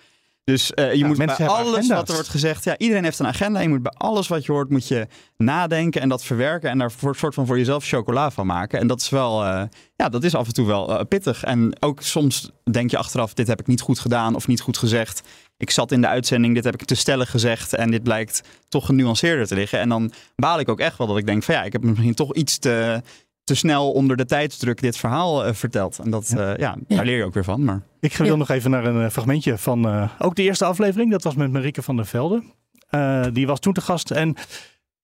dus uh, je moet bij alles wat er wordt gezegd, ja, iedereen heeft een agenda. Je moet bij alles wat je hoort, moet je nadenken en dat verwerken en daar een soort van voor jezelf chocola van maken. En dat is wel, uh, ja, dat is af en toe wel uh, pittig. En ook soms denk je achteraf, dit heb ik niet goed gedaan of niet goed gezegd. Ik zat in de uitzending, dit heb ik te stellig gezegd en dit blijkt toch genuanceerder te liggen. En dan baal ik ook echt wel dat ik denk van ja, ik heb misschien toch iets te, te snel onder de tijdsdruk dit verhaal uh, vertelt. En dat, ja. Uh, ja, daar leer je ook weer van. Maar... Ik wil nog even naar een fragmentje van uh, ook de eerste aflevering. Dat was met Marieke van der Velde. die was toen te gast en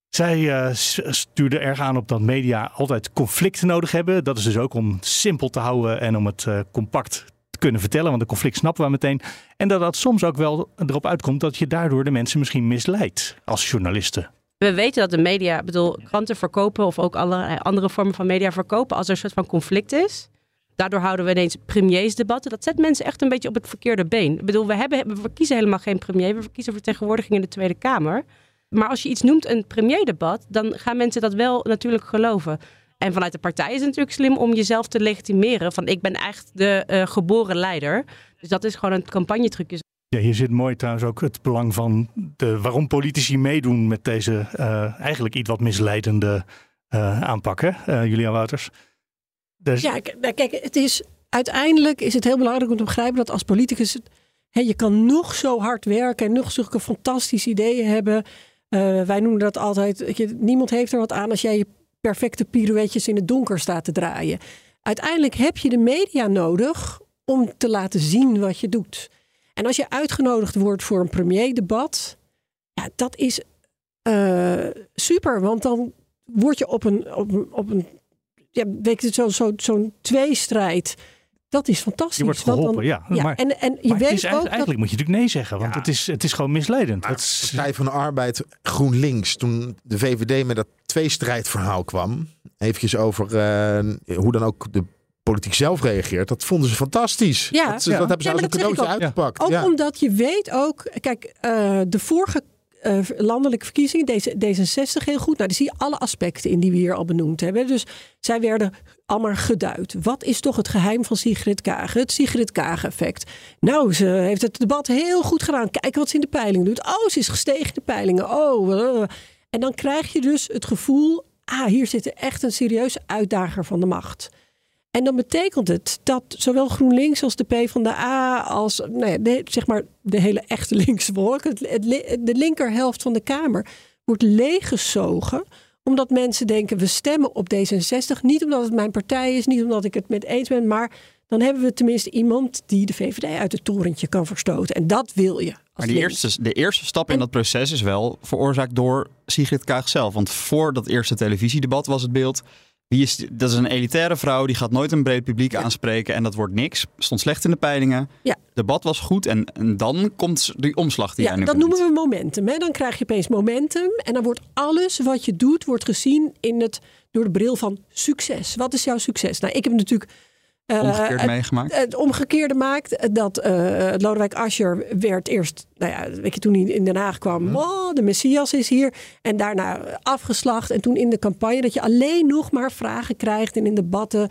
zij stuurde erg aan op dat media altijd conflicten nodig hebben. Dat is dus ook om simpel te houden en om het compact te kunnen vertellen. Want de conflict snappen we meteen. En dat dat soms ook wel erop uitkomt dat je daardoor de mensen misschien misleidt als journalisten. We weten dat de media, bedoel, kranten verkopen of ook alle andere vormen van media verkopen als er een soort van conflict is. Daardoor houden we ineens premiersdebatten. Dat zet mensen echt een beetje op het verkeerde been. Ik bedoel, we, hebben, we kiezen helemaal geen premier. We verkiezen vertegenwoordiging in de Tweede Kamer. Maar als je iets noemt een premierdebat, dan gaan mensen dat wel natuurlijk geloven. En vanuit de partij is het natuurlijk slim om jezelf te legitimeren. Van ik ben echt de uh, geboren leider. Dus dat is gewoon een campagnetrucje. Ja, hier zit mooi trouwens ook het belang van de, waarom politici meedoen met deze uh, eigenlijk iets wat misleidende uh, aanpakken. Uh, Julia Wouters. Dus... Ja, nou, kijk, het is, uiteindelijk is het heel belangrijk om te begrijpen dat als politicus, hè, je kan nog zo hard werken en nog zulke fantastische ideeën hebben. wij noemen dat altijd, je, niemand heeft er wat aan als jij je perfecte pirouetjes in het donker staat te draaien. Uiteindelijk heb je de media nodig om te laten zien wat je doet. En als je uitgenodigd wordt voor een premierdebat, ja, dat is uh, super. Want dan word je op een, op een, op een ja, weet je, zo'n zo, zo'n tweestrijd. Dat is fantastisch. Je wordt geholpen, dan, ja. ja. Maar, en, en je weet is, ook eigenlijk dat... moet je natuurlijk nee zeggen, want ja. het, is, het is gewoon misleidend. Het is... Partij van de Arbeid, GroenLinks, toen de VVD met dat tweestrijdverhaal kwam, eventjes over uh, hoe dan ook de politiek zelf reageert. Dat vonden ze fantastisch. Ja, dat, ja. dat hebben ze als een cadeautje uitgepakt. Ook omdat je weet ook, kijk, uh, de vorige uh, landelijke verkiezingen, deze, D66 heel goed. Nou, die zie je alle aspecten in die we hier al benoemd hebben. Dus zij werden allemaal geduid. Wat is toch het geheim van Sigrid Kaag? Het Sigrid Kaag-effect. Nou, ze heeft het debat heel goed gedaan. Kijk wat ze in de peiling doet. Oh, ze is gestegen in de peilingen. Oh, uh. en dan krijg je dus het gevoel... ah, hier zit echt een serieuze uitdager van de macht. En dan betekent het dat zowel GroenLinks als de PvdA als nou ja, de, zeg maar de hele echte *laughs* linkse wolk, het, het, de linkerhelft van de Kamer, wordt leeggezogen omdat mensen denken we stemmen op D66. Niet omdat het mijn partij is, niet omdat ik het met eens ben, maar dan hebben we tenminste iemand die de VVD uit het torentje kan verstoten. En dat wil je Maar links. eerste, de eerste stap in dat proces is wel veroorzaakt door Sigrid Kaag zelf. Want voor dat eerste televisiedebat was het beeld... Wie is, dat is een elitaire vrouw, die gaat nooit een breed publiek aanspreken. En dat wordt niks. Stond slecht in de peilingen. Ja. Debat was goed. En, en dan komt die omslag die Ja, jij nu dat noemen we momentum. Hè? Dan krijg je opeens momentum. En dan wordt alles wat je doet, wordt gezien in het, door de bril van succes. Wat is jouw succes? Nou, ik heb natuurlijk Omgekeerd het, meegemaakt. het omgekeerde maakt. Dat eh Lodewijk Asscher werd eerst, nou ja, weet je, toen hij in Den Haag kwam. Oh, de Messias is hier. En daarna afgeslacht. En toen in de campagne dat je alleen nog maar vragen krijgt. En in debatten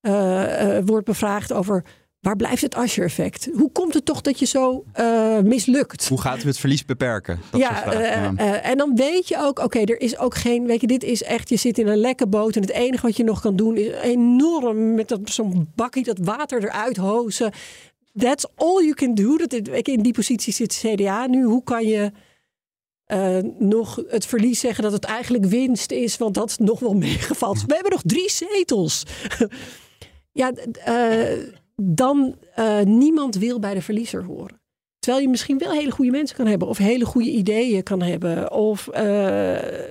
eh, eh, wordt bevraagd over... Waar blijft het Asscher-effect? Hoe komt het toch dat je zo eh, mislukt? Hoe gaat u het verlies beperken? Dat ja, eh, en dan weet je ook, oké, er is ook geen, weet je, dit is echt, je zit in een lekke boot en het enige wat je nog kan doen is enorm met dat- zo'n bakkie dat water eruit hozen. That's all you can do. Dat, in die positie zit CDA nu. Hoe kan je nog het verlies zeggen dat het eigenlijk winst is, want dat is nog wel *laughs* meegevalt. We hebben nog drie zetels. *laughs* ja, eh, dan eh, niemand wil bij de verliezer horen. Terwijl je misschien wel hele goede mensen kan hebben. Of hele goede ideeën kan hebben. Of, eh,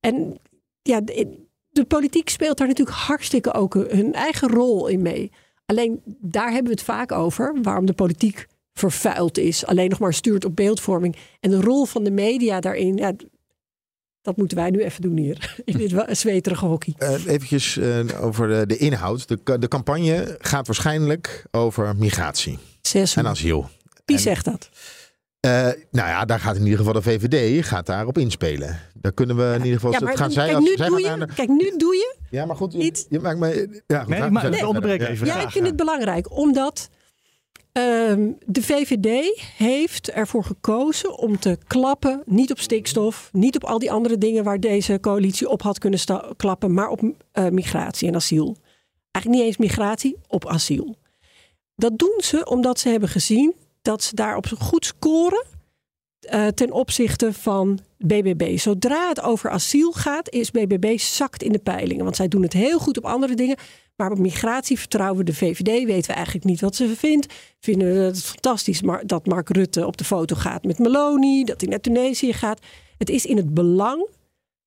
en ja, de, politiek speelt daar natuurlijk hartstikke ook hun eigen rol in mee. Alleen daar hebben we het vaak over. Waarom de politiek vervuild is. Alleen nog maar stuurt op beeldvorming. En de rol van de media daarin. Dat moeten wij nu even doen hier. *laughs* In dit zweterige hockey. Eh eventjes eh, over de, de inhoud. De, de campagne gaat waarschijnlijk over migratie Zes en asiel. Wie en- zegt dat? Eh, nou ja, daar gaat in ieder geval de VVD gaat daarop inspelen. Daar kunnen we in ieder geval. Ja, dat maar gaan zij kijk, als, nu zij doe je, de- kijk, nu doe je ja, maar goed. Je, maakt me. Ja, goed, Nee, ga- maar nee, onderbreek even. Ja, ik vind ja. het belangrijk, omdat ehm, de VVD heeft ervoor gekozen om te klappen, niet op stikstof, niet op al die andere dingen waar deze coalitie op had kunnen klappen, maar op eh, migratie en asiel. Eigenlijk niet eens migratie, op asiel. Dat doen ze omdat ze hebben gezien dat ze daarop goed scoren eh, ten opzichte van BBB. Zodra het over asiel gaat, is BBB zakt in de peilingen. Want zij doen het heel goed op andere dingen. Maar op migratie vertrouwen we de VVD. Weten we eigenlijk niet wat ze vindt. Vinden we het fantastisch dat Mark Rutte op de foto gaat met Meloni. Dat hij naar Tunesië gaat. Het is in het belang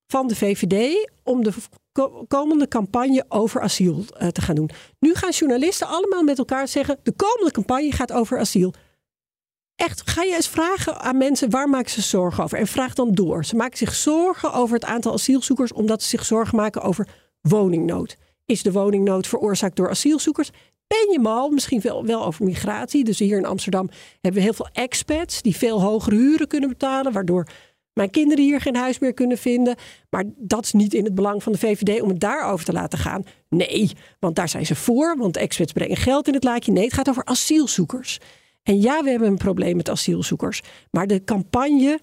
van de VVD om de ko- komende campagne over asiel eh, te gaan doen. Nu gaan journalisten allemaal met elkaar zeggen: de komende campagne gaat over asiel. Echt, ga je eens vragen aan mensen waar maken ze zorgen over? En vraag dan door. Ze maken zich zorgen over het aantal asielzoekers omdat ze zich zorgen maken over woningnood. Is de woningnood veroorzaakt door asielzoekers? Ben je mal, misschien wel, wel over migratie. Dus hier in Amsterdam hebben we heel veel expats die veel hogere huren kunnen betalen, waardoor mijn kinderen hier geen huis meer kunnen vinden. Maar dat is niet in het belang van de VVD om het daarover te laten gaan. Nee, want daar zijn ze voor, want expats brengen geld in het laadje. Nee, het gaat over asielzoekers. En ja, we hebben een probleem met asielzoekers. Maar de campagne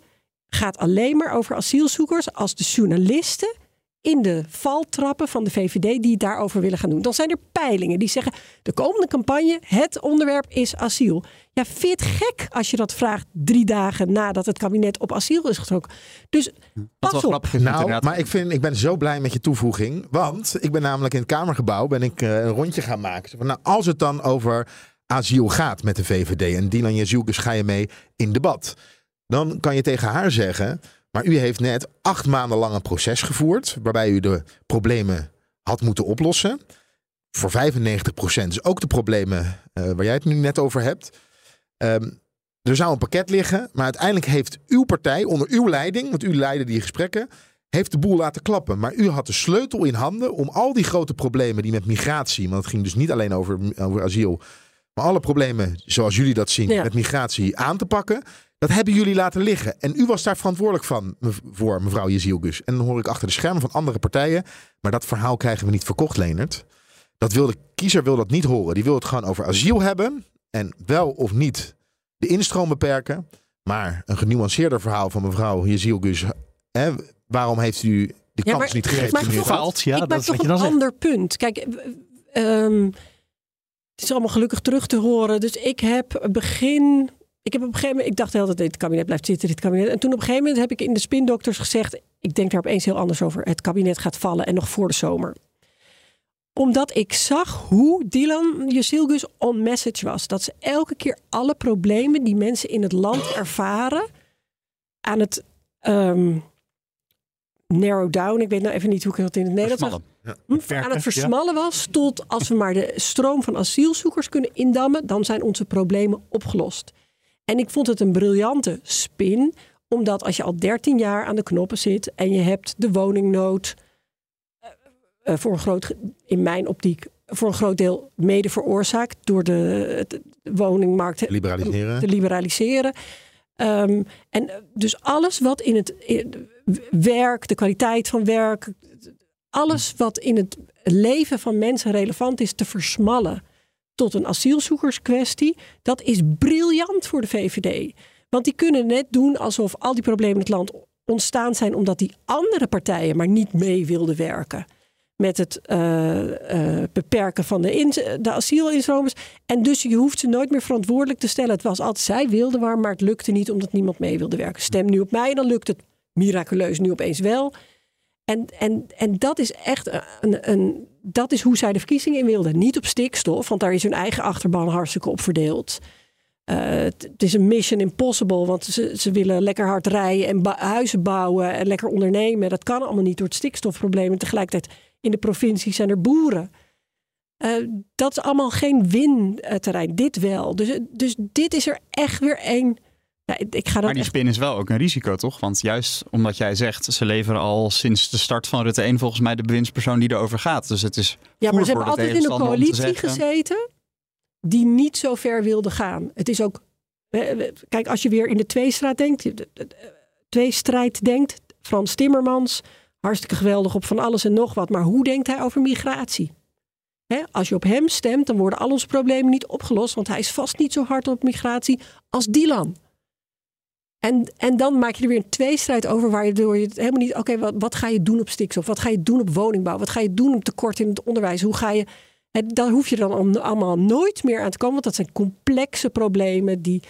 gaat alleen maar over asielzoekers als de journalisten in de valtrappen van de VVD die het daarover willen gaan doen. Dan zijn er peilingen die zeggen: de komende campagne, het onderwerp is asiel. Ja, vind je het gek als je dat vraagt drie dagen nadat het kabinet op asiel is getrokken? Dus pas op. is Nou, maar ik, vind, ik ben zo blij met je toevoeging. Want ik ben namelijk in het Kamergebouw ben ik, eh, een rondje gaan maken. Nou, als het dan over asiel gaat met de VVD en Dylan Jezielkes ga je mee in debat. Dan kan je tegen haar zeggen, maar u heeft net acht maanden lang een proces gevoerd. Waarbij u de problemen had moeten oplossen. Voor 95% is ook de problemen eh, waar jij het nu net over hebt. Ehm, er zou een pakket liggen, maar uiteindelijk heeft uw partij onder uw leiding, want u leidde die gesprekken, heeft de boel laten klappen. Maar u had de sleutel in handen om al die grote problemen die met migratie, want het ging dus niet alleen over, over asiel, maar alle problemen zoals jullie dat zien Ja. met migratie aan te pakken. Dat hebben jullie laten liggen. En u was daar verantwoordelijk van, voor mevrouw Jezielgus. En dan hoor ik achter de schermen van andere partijen. Maar dat verhaal krijgen we niet verkocht, Leonard. Dat wil de kiezer wil dat niet horen. Die wil het gewoon over asiel hebben. En wel of niet de instroom beperken. Maar een genuanceerder verhaal van mevrouw Jezielgus. Hè, waarom heeft u de Ja, kans maar niet ik gegeven? maak toch? Faalt, ja, ik dat maak is toch een zegt. ander punt. Kijk, eh, ehm, het is allemaal gelukkig terug te horen. Dus ik heb begin. Ik heb op een gegeven moment. Ik dacht heel dat dit kabinet blijft zitten, dit kabinet. En toen op een gegeven moment heb ik in de spindokters gezegd. Ik denk daar opeens heel anders over. Het kabinet gaat vallen en nog voor de zomer. Omdat ik zag hoe Dylan Jusilgus on message was. Dat ze elke keer alle problemen die mensen in het land ervaren aan het ehm, narrow down. Ik weet nou even niet hoe ik dat in het Nederlands. Versmallen. Hm, aan het versmallen was tot als we maar de stroom van asielzoekers kunnen indammen, dan zijn onze problemen opgelost. En ik vond het een briljante spin, omdat als je al 13 jaar aan de knoppen zit en je hebt de woningnood eh, eh, voor een groot, in mijn optiek, voor een groot deel mede veroorzaakt door de, woningmarkt Liberaliseren. te liberaliseren. Ehm, en eh, dus alles wat in het in werk, de kwaliteit van werk, alles wat in het leven van mensen relevant is te versmallen tot een asielzoekerskwestie, dat is briljant voor de VVD. Want die kunnen net doen alsof al die problemen in het land ontstaan zijn omdat die andere partijen maar niet mee wilden werken met het eh, eh, beperken van de, de. En dus je hoeft ze nooit meer verantwoordelijk te stellen. Het was altijd zij wilden waar, maar het lukte niet omdat niemand mee wilde werken. Stem nu op mij, dan lukt het miraculeus nu opeens wel. En, en, en dat is echt een, een, dat is hoe zij de verkiezingen in wilden. Niet op stikstof, want daar is hun eigen achterban hartstikke op verdeeld. Eh, het is een mission impossible, want ze, ze willen lekker hard rijden en huizen bouwen en lekker ondernemen. Dat kan allemaal niet door het stikstofprobleem. En tegelijkertijd in de provincie zijn er boeren. Eh, dat is allemaal geen win-terrein. Dit wel. Dus, dus dit is er echt weer één. Ja, ik- ik ga dat Maar die echt spin is wel ook een risico, toch? Want juist omdat jij zegt, ze leveren al sinds de start van Rutte 1 volgens mij de bewindspersoon die erover gaat. Dus het is Ja, maar ze hebben altijd in een coalitie gezeten die niet zo ver wilde gaan. Het is ook, kijk, als je weer in de tweestraat denkt, de- de- de- tweestrijd denkt, Frans Timmermans, hartstikke geweldig op van alles en nog wat, maar hoe denkt hij over migratie? Als je op hem stemt, dan worden al onze problemen niet opgelost, want hij is vast niet zo hard op migratie als Dylan. En, en dan maak je er weer een tweestrijd over waardoor je het helemaal niet... Oké, wat, wat ga je doen op stikstof? Wat ga je doen op woningbouw? Wat ga je doen op tekort in het onderwijs? Hoe ga je... En daar hoef je dan al- allemaal nooit meer aan te komen. Want dat zijn complexe problemen die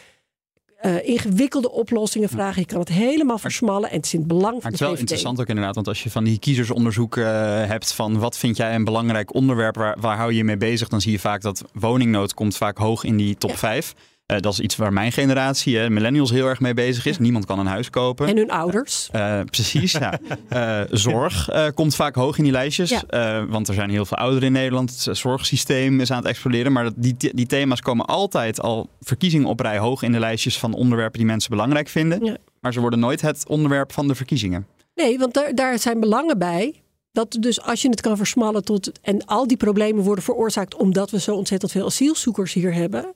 eh, ingewikkelde oplossingen vragen. Je kan het helemaal versmallen. En het is in het belang Maar het is wel interessant ook inderdaad, want als je van die kiezersonderzoeken eh, hebt van wat vind jij een belangrijk onderwerp, waar, waar hou je je mee bezig, dan zie je vaak dat woningnood komt vaak hoog in die top Ja. 5. Eh, dat is iets waar mijn generatie, eh, millennials, heel erg mee bezig is. Niemand kan een huis kopen. En hun ouders. Eh, precies, ja. *laughs* Eh, zorg eh, komt vaak hoog in die lijstjes. Ja. Eh, want er zijn heel veel ouderen in Nederland. Het eh, zorgsysteem is aan het exploderen. Maar die, die thema's komen altijd al verkiezingen op rij hoog in de lijstjes van onderwerpen die mensen belangrijk vinden. Ja. Maar ze worden nooit het onderwerp van de verkiezingen. Nee, want daar, daar zijn belangen bij. Dat dus als je het kan versmallen tot. En al die problemen worden veroorzaakt omdat we zo ontzettend veel asielzoekers hier hebben.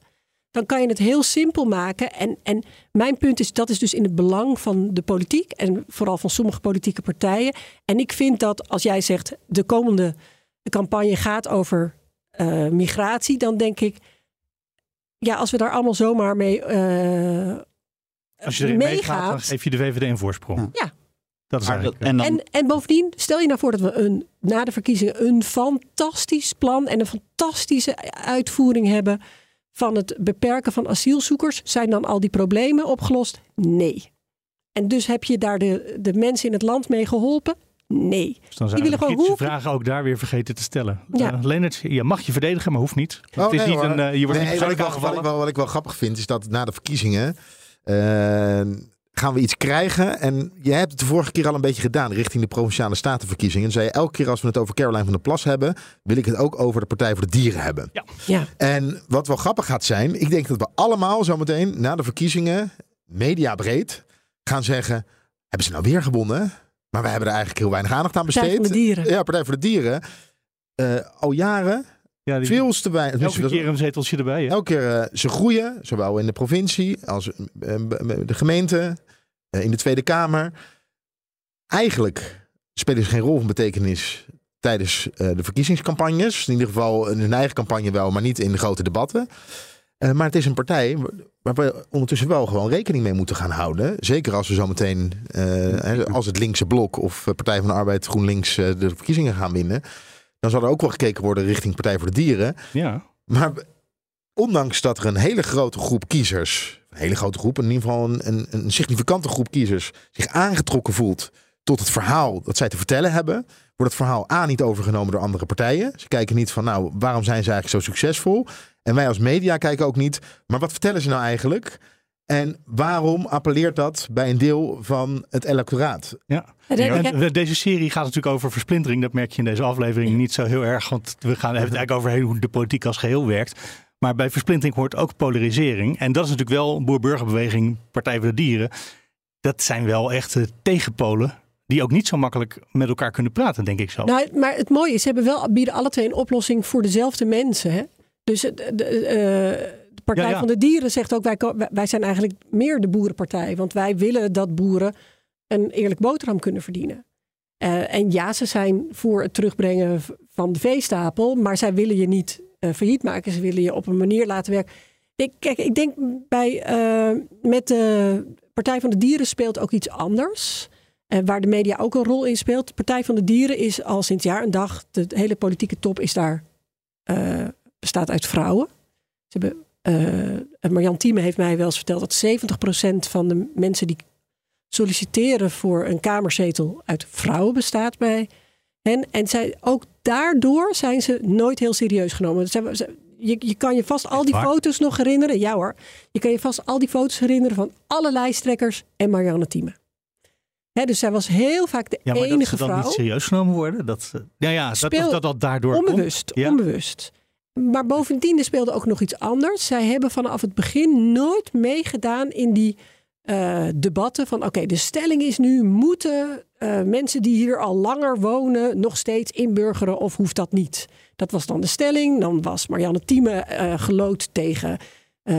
Dan kan je het heel simpel maken. En, en mijn punt is, dat is dus in het belang van de politiek. En vooral van sommige politieke partijen. En ik vind dat als jij zegt, de komende campagne gaat over eh, migratie. Dan denk ik, ja, als we daar allemaal zomaar mee eh, Als je erin meegaat, dan geef je de VVD een voorsprong. Ja. Dat is eigenlijk... en dan, En, en bovendien, stel je nou voor dat we een, na de verkiezingen een fantastisch plan en een fantastische uitvoering hebben van het beperken van asielzoekers. Zijn dan al die problemen opgelost? Nee. En dus heb je daar de, de mensen in het land mee geholpen? Nee. dus dan zijn die de willen gewoon hoe- vragen ook daar weer vergeten te stellen. Ja. Eh, Leonard, je mag je verdedigen, maar hoeft niet. Oh, het is nee, niet hoor. een, je wordt Nee, niet wat, ik persoonlijk wel, wat, ik aangevallen. wel, wat ik wel grappig vind, is dat na de verkiezingen eh, gaan we iets krijgen. En je hebt het de vorige keer al een beetje gedaan richting de provinciale statenverkiezingen. En zei je elke keer als we het over Caroline van der Plas hebben, wil ik het ook over de Partij voor de Dieren hebben. Ja. En wat wel grappig gaat zijn, ik denk dat we allemaal zometeen na de verkiezingen, mediabreed, gaan zeggen: hebben ze nou weer gewonnen? Maar we hebben er eigenlijk heel weinig aandacht aan Partij besteed. van de Dieren. Ja, Partij voor de Dieren. Eh, al jaren Ja, die, veel te weinig. elke keer een zeteltje erbij. hè? Elke keer eh, ze groeien, zowel in de provincie als eh, de gemeente, in de Tweede Kamer. Eigenlijk spelen ze geen rol van betekenis tijdens eh, de verkiezingscampagnes. In ieder geval in hun eigen campagne wel, maar niet in de grote debatten. Eh, maar het is een partij waar we ondertussen wel gewoon rekening mee moeten gaan houden. Zeker als we zometeen, eh, hè, als het linkse blok of eh, Partij van de Arbeid GroenLinks eh, de verkiezingen gaan winnen. Dan zal er ook wel gekeken worden richting Partij voor de Dieren. Ja. Maar ondanks dat er een hele grote groep kiezers, hele grote groep, in ieder geval een, een, een significante groep kiezers, zich aangetrokken voelt tot het verhaal dat zij te vertellen hebben, wordt het verhaal A niet overgenomen door andere partijen. Ze kijken niet van, nou, waarom zijn ze eigenlijk zo succesvol? En wij als media kijken ook niet, maar wat vertellen ze nou eigenlijk? En waarom appelleert dat bij een deel van het electoraat? Ja. En deze serie gaat natuurlijk over versplintering. Dat merk je in deze aflevering niet zo heel erg. Want we gaan hebben het eigenlijk over hoe de politiek als geheel werkt. Maar bij versplintering hoort ook polarisering. En dat is natuurlijk wel boer-burgerbeweging, Partij voor de Dieren. Dat zijn wel echte tegenpolen die ook niet zo makkelijk met elkaar kunnen praten, denk ik zo. Nou, maar het mooie is, ze hebben wel, bieden alle twee een oplossing voor dezelfde mensen. Hè? Dus de, de, de Partij van de Dieren zegt ook, wij, wij zijn eigenlijk meer de boerenpartij. Want wij willen dat boeren een eerlijk boterham kunnen verdienen. Uh, en ja, ze zijn voor het terugbrengen van de veestapel, maar zij willen je niet uh, failliet maken. Ze willen je op een manier laten werken. Ik, kijk, ik denk bij, uh, met de Partij van de Dieren speelt ook iets anders. Uh, waar de media ook een rol in speelt. De Partij van de Dieren is al sinds jaar en dag, de hele politieke top is daar, bestaat uit vrouwen. Ze hebben, Marjan Thieme heeft mij wel eens verteld dat 70% van de mensen die solliciteren voor een kamerzetel uit vrouwen bestaat bij hen. En zij, ook daardoor zijn ze nooit heel serieus genomen. Je, je kan je vast al die foto's nog herinneren. Ja hoor. Je kan je vast al die foto's herinneren van alle lijsttrekkers en Marianne Thieme. dus zij was heel vaak de ja, maar enige dat ze dan niet serieus genomen worden. Dat, ja, ja, dat, dat, dat, daardoor onbewust, Ja. onbewust. Maar bovendien speelde ook nog iets anders. Zij hebben vanaf het begin nooit meegedaan in die uh, debatten van oké, de stelling is nu moeten uh, mensen die hier al langer wonen nog steeds inburgeren of hoeft dat niet? Dat was dan de stelling. Dan was Marianne Thieme uh, gelood tegen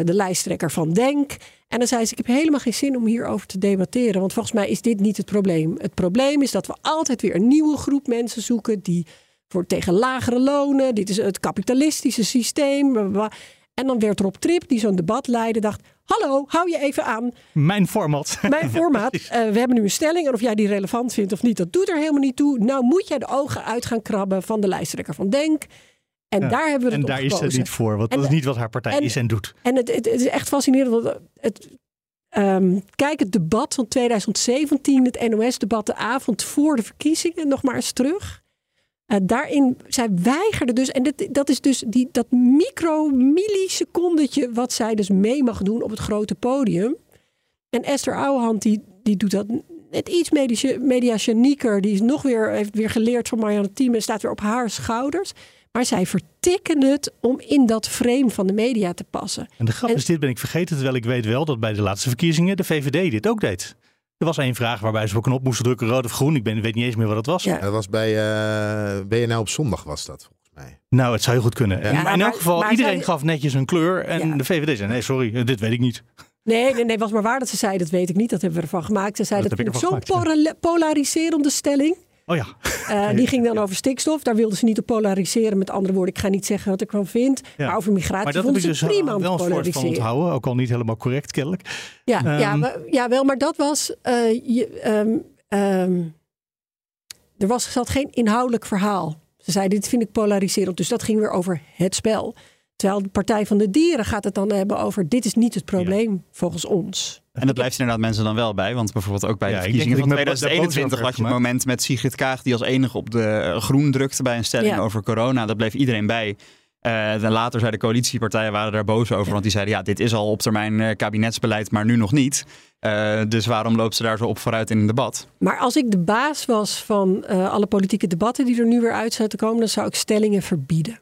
de lijsttrekker van Denk. En dan zei ze: Ik heb helemaal geen zin om hierover te debatteren, want volgens mij is dit niet het probleem. Het probleem is dat we altijd weer een nieuwe groep mensen zoeken die voor tegen lagere lonen. Dit is het kapitalistische systeem. En dan werd Rob Trip, die zo'n debat leidde, dacht: Hallo, hou je even aan. Mijn format. Mijn *laughs* format. uh, we hebben nu een stelling en of jij die relevant vindt of niet, dat doet er helemaal niet toe. Nou moet jij de ogen uit gaan krabben van de lijsttrekker van Denk. En ja, daar hebben we het En daar gekozen. is ze niet voor, want en, dat is niet wat haar partij en, is en doet. En het, het, het is echt fascinerend, want het, um, kijk het debat van 2017, het NOS-debat de avond voor de verkiezingen, nog maar eens terug. Uh, daarin, zij weigerde dus, en dit, dat is dus die, dat micro-millisecondetje wat zij dus mee mag doen op het grote podium. En Esther Ouwehand, die, die doet dat net iets mediagenieker. Die is nog weer, heeft weer geleerd van Marianne Thieme, staat weer op haar schouders. Maar zij vertikken het om in dat frame van de media te passen. En de grap En- is, dit ben ik vergeten, terwijl ik weet wel dat bij de laatste verkiezingen de VVD dit ook deed. Er was één vraag waarbij ze op een knop moesten drukken, rood of groen. Ik ben, weet niet eens meer wat het was. Ja. Dat was bij uh, BNL op zondag was dat volgens mij. Nou, het zou heel goed kunnen. Ja, maar in elk geval, maar iedereen zij- gaf netjes een kleur. En Ja. de VVD zei, nee, sorry, dit weet ik niet. Nee, nee, nee, was maar waar dat ze zei, dat weet ik niet. Dat hebben we ervan gemaakt. Ze zei Dat dat, ervan zo'n pola- polariserende stelling. Oh ja, Uh, *laughs* die ging dan over stikstof. Daar wilden ze niet op polariseren. Met andere woorden, ik ga niet zeggen wat ik ervan vind. Ja. Maar over migratie maar dat vonden ze dus prima om te soort van polariseren. onthouden. Ook al niet helemaal correct, kennelijk. Ja, ja, Ehm. maar, ja, wel, maar dat was. eh, je, ehm, ehm, er was, zat geen inhoudelijk verhaal. Ze zei: Dit vind ik polariserend. Dus dat ging weer over het spel. Terwijl de Partij van de Dieren gaat het dan hebben over: dit is niet het probleem volgens ons. En dat blijft inderdaad mensen dan wel bij. Want bijvoorbeeld ook bij Ja, de verkiezingen van dat ik me daar boos 2021 over had je het moment met Sigrid Kaag... die als enige op de eh, groen drukte bij een stelling Ja. over corona. Dat bleef iedereen bij. Eh, en later zeiden de coalitiepartijen waren daar boos over. Want die zeiden, ja, dit is al op termijn eh, kabinetsbeleid, maar nu nog niet. Eh, dus waarom loopt ze daar zo op vooruit in een debat? Maar als ik de baas was van eh, alle politieke debatten die er nu weer uit zouden komen, dan zou ik stellingen verbieden.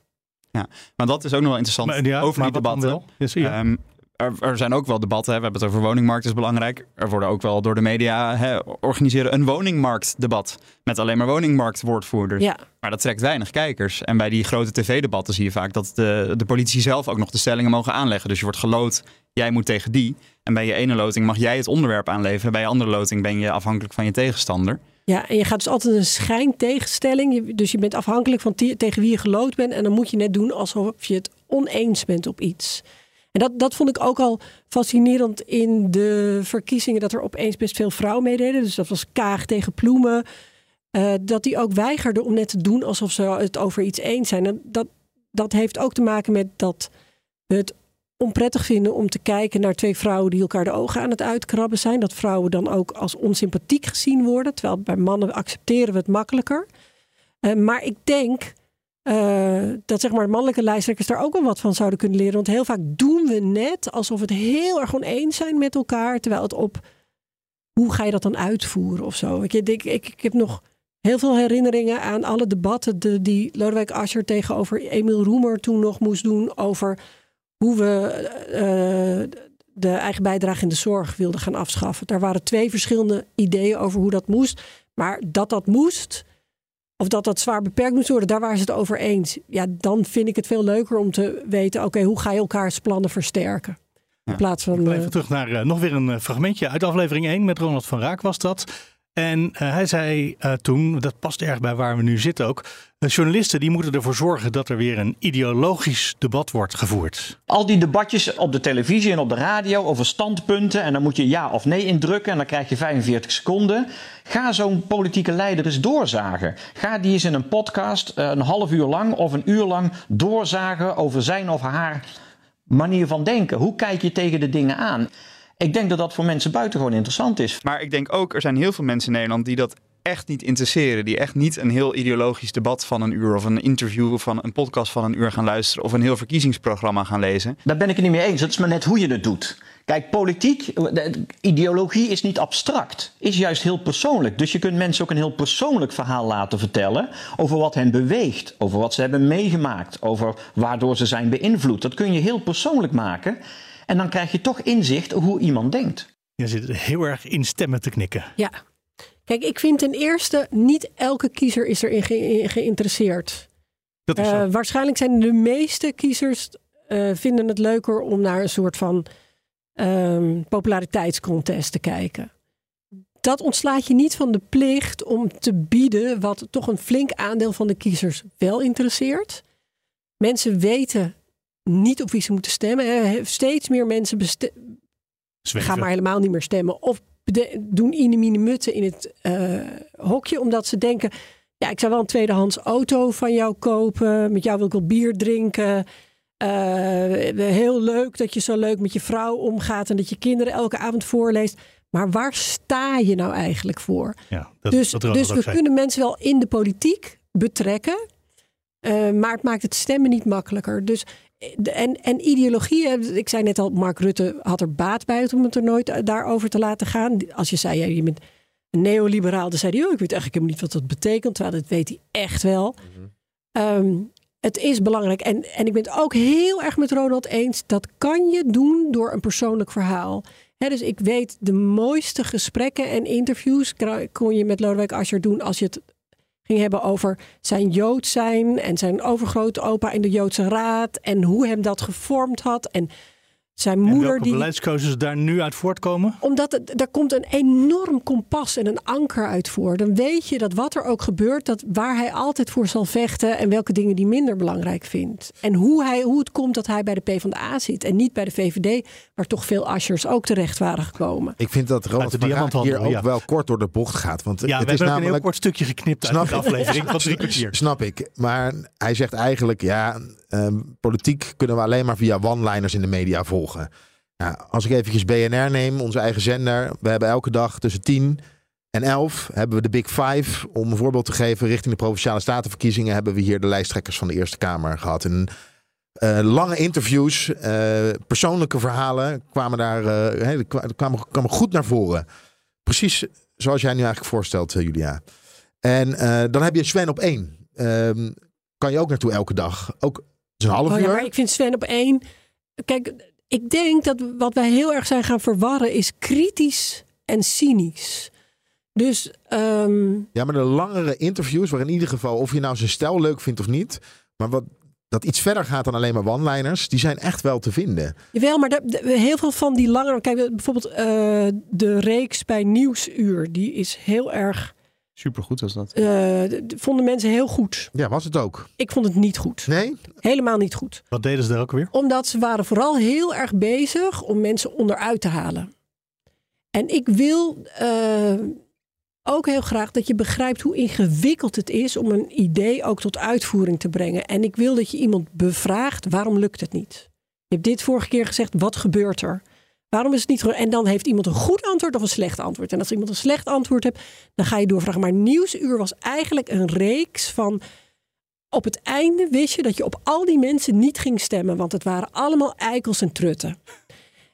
Maar dat is ook nog wel interessant Maar, ja, over maar die debatten. wel? Ja, zie je. Ehm, er, er zijn ook wel debatten. Hè. We hebben het over woningmarkt, is belangrijk. Er worden ook wel door de media hè, organiseren een woningmarktdebat. Met alleen maar woningmarktwoordvoerders. Ja, Maar dat trekt weinig kijkers. En bij die grote tv-debatten zie je vaak dat de, de politici zelf ook nog de stellingen mogen aanleggen. Dus je wordt geloot, jij moet tegen die. En bij je ene loting mag jij het onderwerp aanleveren. Bij je andere loting ben je afhankelijk van je tegenstander. ja, en je gaat dus altijd een schijntegenstelling. Dus je bent afhankelijk van tegen wie je gelood bent. En dan moet je net doen alsof je het oneens bent op iets. En dat, dat vond ik ook al fascinerend in de verkiezingen. Dat er opeens best veel vrouwen meededen. Dus dat was Kaag tegen Ploemen. Eh, dat die ook weigerden om net te doen alsof ze het over iets eens zijn. Dat, dat heeft ook te maken met dat we het onprettig vinden om te kijken naar twee vrouwen die elkaar de ogen aan het uitkrabben zijn. Dat vrouwen dan ook als onsympathiek gezien worden. Terwijl bij mannen accepteren we het makkelijker. Uh, maar ik denk uh, dat zeg maar mannelijke lijsttrekkers daar ook wel wat van zouden kunnen leren. Want heel vaak doen we net alsof we het heel erg oneens zijn met elkaar. Terwijl het op hoe ga je dat dan uitvoeren of zo. Ik, ik, ik, heb nog heel veel herinneringen aan alle debatten de, die Lodewijk Asscher tegenover Emiel Roemer toen nog moest doen over hoe we uh, de eigen bijdrage in de zorg wilden gaan afschaffen. Daar waren twee verschillende ideeën over hoe dat moest. Maar dat dat moest, of dat dat zwaar beperkt moest worden, daar waren ze het over eens. Ja, dan vind ik het veel leuker om te weten, oké, hoe ga je elkaars plannen versterken? In plaats van. Even terug naar uh, nog weer een fragmentje uit aflevering 1 met Ronald van Raak was dat. En uh, hij zei uh, toen, dat past erg bij waar we nu zitten ook. Journalisten die moeten ervoor zorgen dat er weer een ideologisch debat wordt gevoerd. Al die debatjes op de televisie en op de radio over standpunten. En dan moet je ja of nee indrukken en dan krijg je 45 seconden. Ga zo'n politieke leider eens doorzagen. Ga die eens in een podcast een half uur lang of een uur lang doorzagen over zijn of haar manier van denken. Hoe kijk je tegen de dingen aan? Ik denk dat dat voor mensen buitengewoon interessant is. Maar ik denk ook, er zijn heel veel mensen in Nederland die dat echt niet interesseren. Die echt niet een heel ideologisch debat van een uur of een interview of van een podcast van een uur gaan luisteren of een heel verkiezingsprogramma gaan lezen. Daar ben ik het niet mee eens. Dat is maar net hoe je het doet. Kijk, politiek, ideologie is niet abstract, is juist heel persoonlijk. Dus je kunt mensen ook een heel persoonlijk verhaal laten vertellen over wat hen beweegt, over wat ze hebben meegemaakt, over waardoor ze zijn beïnvloed. Dat kun je heel persoonlijk maken. En dan krijg je toch inzicht hoe iemand denkt. Je zit heel erg in stemmen te knikken. Ja. Kijk, ik vind ten eerste, niet elke kiezer is erin ge geïnteresseerd. Dat is uh, waarschijnlijk zijn de meeste kiezers uh, vinden het leuker om naar een soort van um, populariteitscontest te kijken. Dat ontslaat je niet van de plicht om te bieden wat toch een flink aandeel van de kiezers wel interesseert. Mensen weten niet op wie ze moeten stemmen. Steeds meer mensen gaan maar helemaal niet meer stemmen. Of doen inemine mutten in het uh, hokje, omdat ze denken... ja, ik zou wel een tweedehands auto van jou kopen. Met jou wil ik wel bier drinken. Uh, heel leuk dat je zo leuk met je vrouw omgaat... en dat je kinderen elke avond voorleest. Maar waar sta je nou eigenlijk voor? Ja, dat, dus dat dus we kunnen mensen wel in de politiek betrekken... Uh, maar het maakt het stemmen niet makkelijker. Dus en, en ideologie, ik zei net al, Mark Rutte had er baat bij om het er nooit eh, daarover te laten gaan. Als je zei, ja, je bent neoliberaal, dan zei hij, oh, ik weet eigenlijk helemaal niet wat dat betekent. Terwijl dat weet hij echt wel. Mhm. um, het is belangrijk. En, en ik ben het ook heel erg met Ronald eens. Dat kan je doen door een persoonlijk verhaal. He, dus ik weet de mooiste gesprekken en interviews kon je met Lodewijk Asscher doen als je het ging hebben over zijn Jood zijn en zijn overgrote opa in de Joodse Raad en hoe hem dat gevormd had. En zijn moeder. En welke die, beleidskeuzes daar nu uit voortkomen? Omdat het, er komt een enorm kompas en een anker uit voor. Dan weet je dat wat er ook gebeurt, dat waar hij altijd voor zal vechten en welke dingen die minder belangrijk vindt. En hoe, hij, hoe het komt dat hij bij de PvdA zit en niet bij de VVD, waar toch veel Ashers ook terecht waren gekomen. Ik vind dat Ronald van Raak hier ook wel kort door de bocht gaat. Want ja, het is namelijk een heel kort stukje geknipt snap uit de aflevering van drie kwartier. Snap ik. Maar hij zegt eigenlijk, ja, um, politiek kunnen we alleen maar via one-liners in de media volgen. Nou, als ik eventjes BNR neem, onze eigen zender. We hebben elke dag tussen 10 en 11 hebben we de Big Five. Om een voorbeeld te geven, richting de Provinciale Statenverkiezingen hebben we hier de lijsttrekkers van de Eerste Kamer gehad. En uh, lange interviews, uh, persoonlijke verhalen kwamen daar uh, kwamen, kwamen goed naar voren. Precies zoals jij nu eigenlijk voorstelt, Julia. En dan heb je Sven op één. Ehm, kan je ook naartoe elke dag. Ook een half oh, uur. Ja, maar ik vind Sven op één. Kijk, ik denk dat wat wij heel erg zijn gaan verwarren is kritisch en cynisch. Dus. Um... Ja, maar de langere interviews, waar in ieder geval, of je nou zijn stijl leuk vindt of niet, maar wat dat iets verder gaat dan alleen maar one-liners, die zijn echt wel te vinden. Jawel, maar de, de, heel veel van die langere. Kijk, bijvoorbeeld uh, de reeks bij Nieuwsuur, die is heel erg Supergoed was dat. Uh, vonden mensen heel goed. Ja, was het ook? Ik vond het niet goed. Nee? Helemaal niet goed. Wat deden ze daar ook weer? Omdat ze waren vooral heel erg bezig om mensen onderuit te halen. En ik wil uh, ook heel graag dat je begrijpt hoe ingewikkeld het is om een idee ook tot uitvoering te brengen. En ik wil dat je iemand bevraagt waarom lukt het niet. Je hebt dit vorige keer gezegd, wat gebeurt er? Waarom is het niet? En dan heeft iemand een goed antwoord of een slecht antwoord. En als iemand een slecht antwoord hebt, dan ga je doorvragen. Maar Nieuwsuur was eigenlijk een reeks van. Op het einde wist je dat je op al die mensen niet ging stemmen, want het waren allemaal eikels en trutten.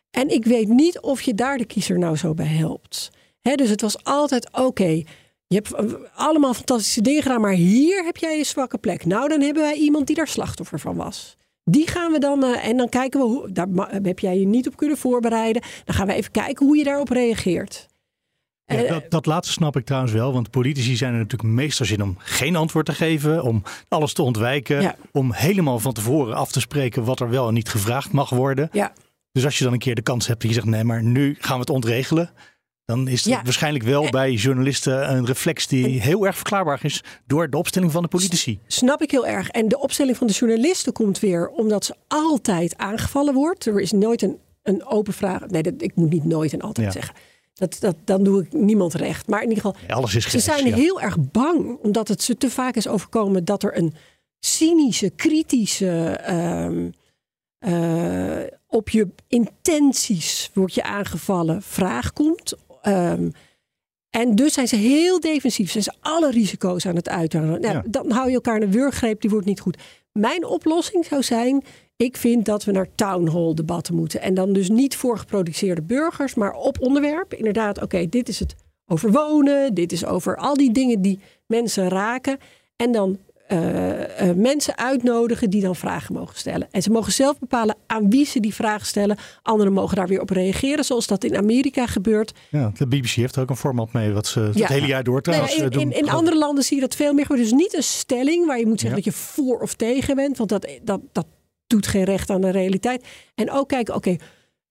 En ik weet niet of je daar de kiezer nou zo bij helpt. Dus het was altijd oké. je hebt eh, allemaal fantastische dingen gedaan, maar hier heb jij een zwakke plek. Nou, dan hebben wij iemand die daar slachtoffer van was. Die gaan we dan, eh, en dan kijken we hoe, daar heb jij je niet op kunnen voorbereiden. Dan gaan we even kijken hoe je daarop reageert. Ja, Eh, dat, dat laatste snap ik trouwens wel, want politici zijn er natuurlijk meestal zin om geen antwoord te geven, om alles te ontwijken, Ja. om helemaal van tevoren af te spreken wat er wel en niet gevraagd mag worden. Ja. Dus als je dan een keer de kans hebt dat je zegt, nee, maar nu gaan we het ontregelen, dan is het Ja. waarschijnlijk wel bij journalisten een reflex die heel erg verklaarbaar is door de opstelling van de politici. Snap ik heel erg. En de opstelling van de journalisten komt weer omdat ze altijd aangevallen wordt. Er is nooit een, een open vraag. Nee, dat, ik moet niet nooit en altijd Ja. zeggen. Dat, dat, dan doe ik niemand recht. Maar in ieder geval, alles is ze zijn heel erg bang. Omdat het ze te vaak is overkomen dat er een cynische, kritische... ehm, eh, op je intenties word je aangevallen vraag komt. Ehm, en dus zijn ze heel defensief. Zijn ze alle risico's aan het uithalen. Nou, Ja. Dan hou je elkaar in een wurggreep, die wordt niet goed. Mijn oplossing zou zijn... ik vind dat we naar town hall debatten moeten. En dan dus niet voor geproduceerde burgers, maar op onderwerp. Inderdaad, oké, dit is het over wonen. Dit is over al die dingen die mensen raken. En dan mensen uitnodigen die dan vragen mogen stellen. En ze mogen zelf bepalen aan wie ze die vragen stellen. Anderen mogen daar weer op reageren, zoals dat in Amerika gebeurt. Ja, de BBC heeft er ook een format mee, wat ze het hele jaar door trouwens Nee, in, eh, doen. in, in andere landen zie je dat veel meer. Dus niet een stelling waar je moet zeggen Ja. dat je voor of tegen bent. Want dat, dat, dat doet geen recht aan de realiteit. En ook kijken, oké,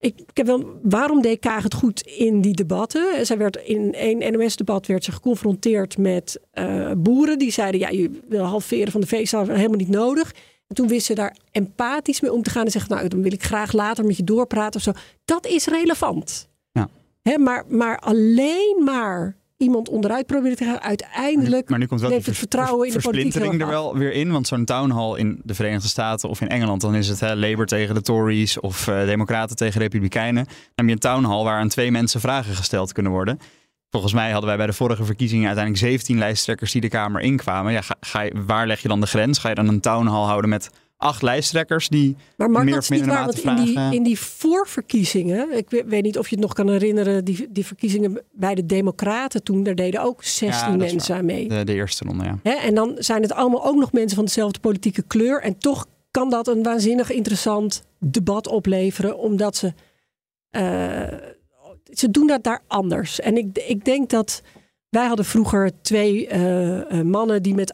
ik, ik heb wel, waarom deed Kaag het goed in die debatten? Zij werd in één NOS-debat werd ze geconfronteerd met eh, boeren die zeiden: ja, je wil halveren van de veestand helemaal niet nodig. En toen wist ze daar empathisch mee om te gaan en zeggen: nou, dan wil ik graag later met je doorpraten of zo. Dat is relevant. Ja. Hè, maar, maar alleen maar iemand onderuit proberen te gaan, uiteindelijk Maar nu komt wel neemt het vertrouwen in de politiek versplintering er wel weer in. Want zo'n town hall in de Verenigde Staten of in Engeland, dan is het hè, Labour tegen de Tories of eh, Democraten tegen Republikeinen. Dan heb je een town hall waar aan twee mensen vragen gesteld kunnen worden. Volgens mij hadden wij bij de vorige verkiezingen uiteindelijk 17 lijsttrekkers die de Kamer inkwamen. Ja, ga, ga je, waar leg je dan de grens? Ga je dan een town hall houden met acht lijsttrekkers die Maar Mark, meer of minder waar, want in die, vragen? in die voorverkiezingen, ik weet, niet of je het nog kan herinneren, die, die verkiezingen bij de Democraten toen, daar deden ook 16 Ja, dat is mensen aan mee. De, de eerste ronde, ja. Hè, en dan zijn het allemaal ook nog mensen van dezelfde politieke kleur. En toch kan dat een waanzinnig interessant debat opleveren, omdat ze, eh, ze doen dat daar anders. En ik, ik denk dat wij hadden vroeger twee eh, eh, mannen die met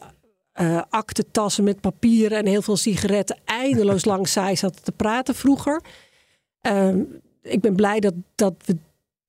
eh aktentassen met papieren en heel veel sigaretten eindeloos *laughs* lang saai zaten te praten vroeger. Ehm, ik ben blij dat, dat, we,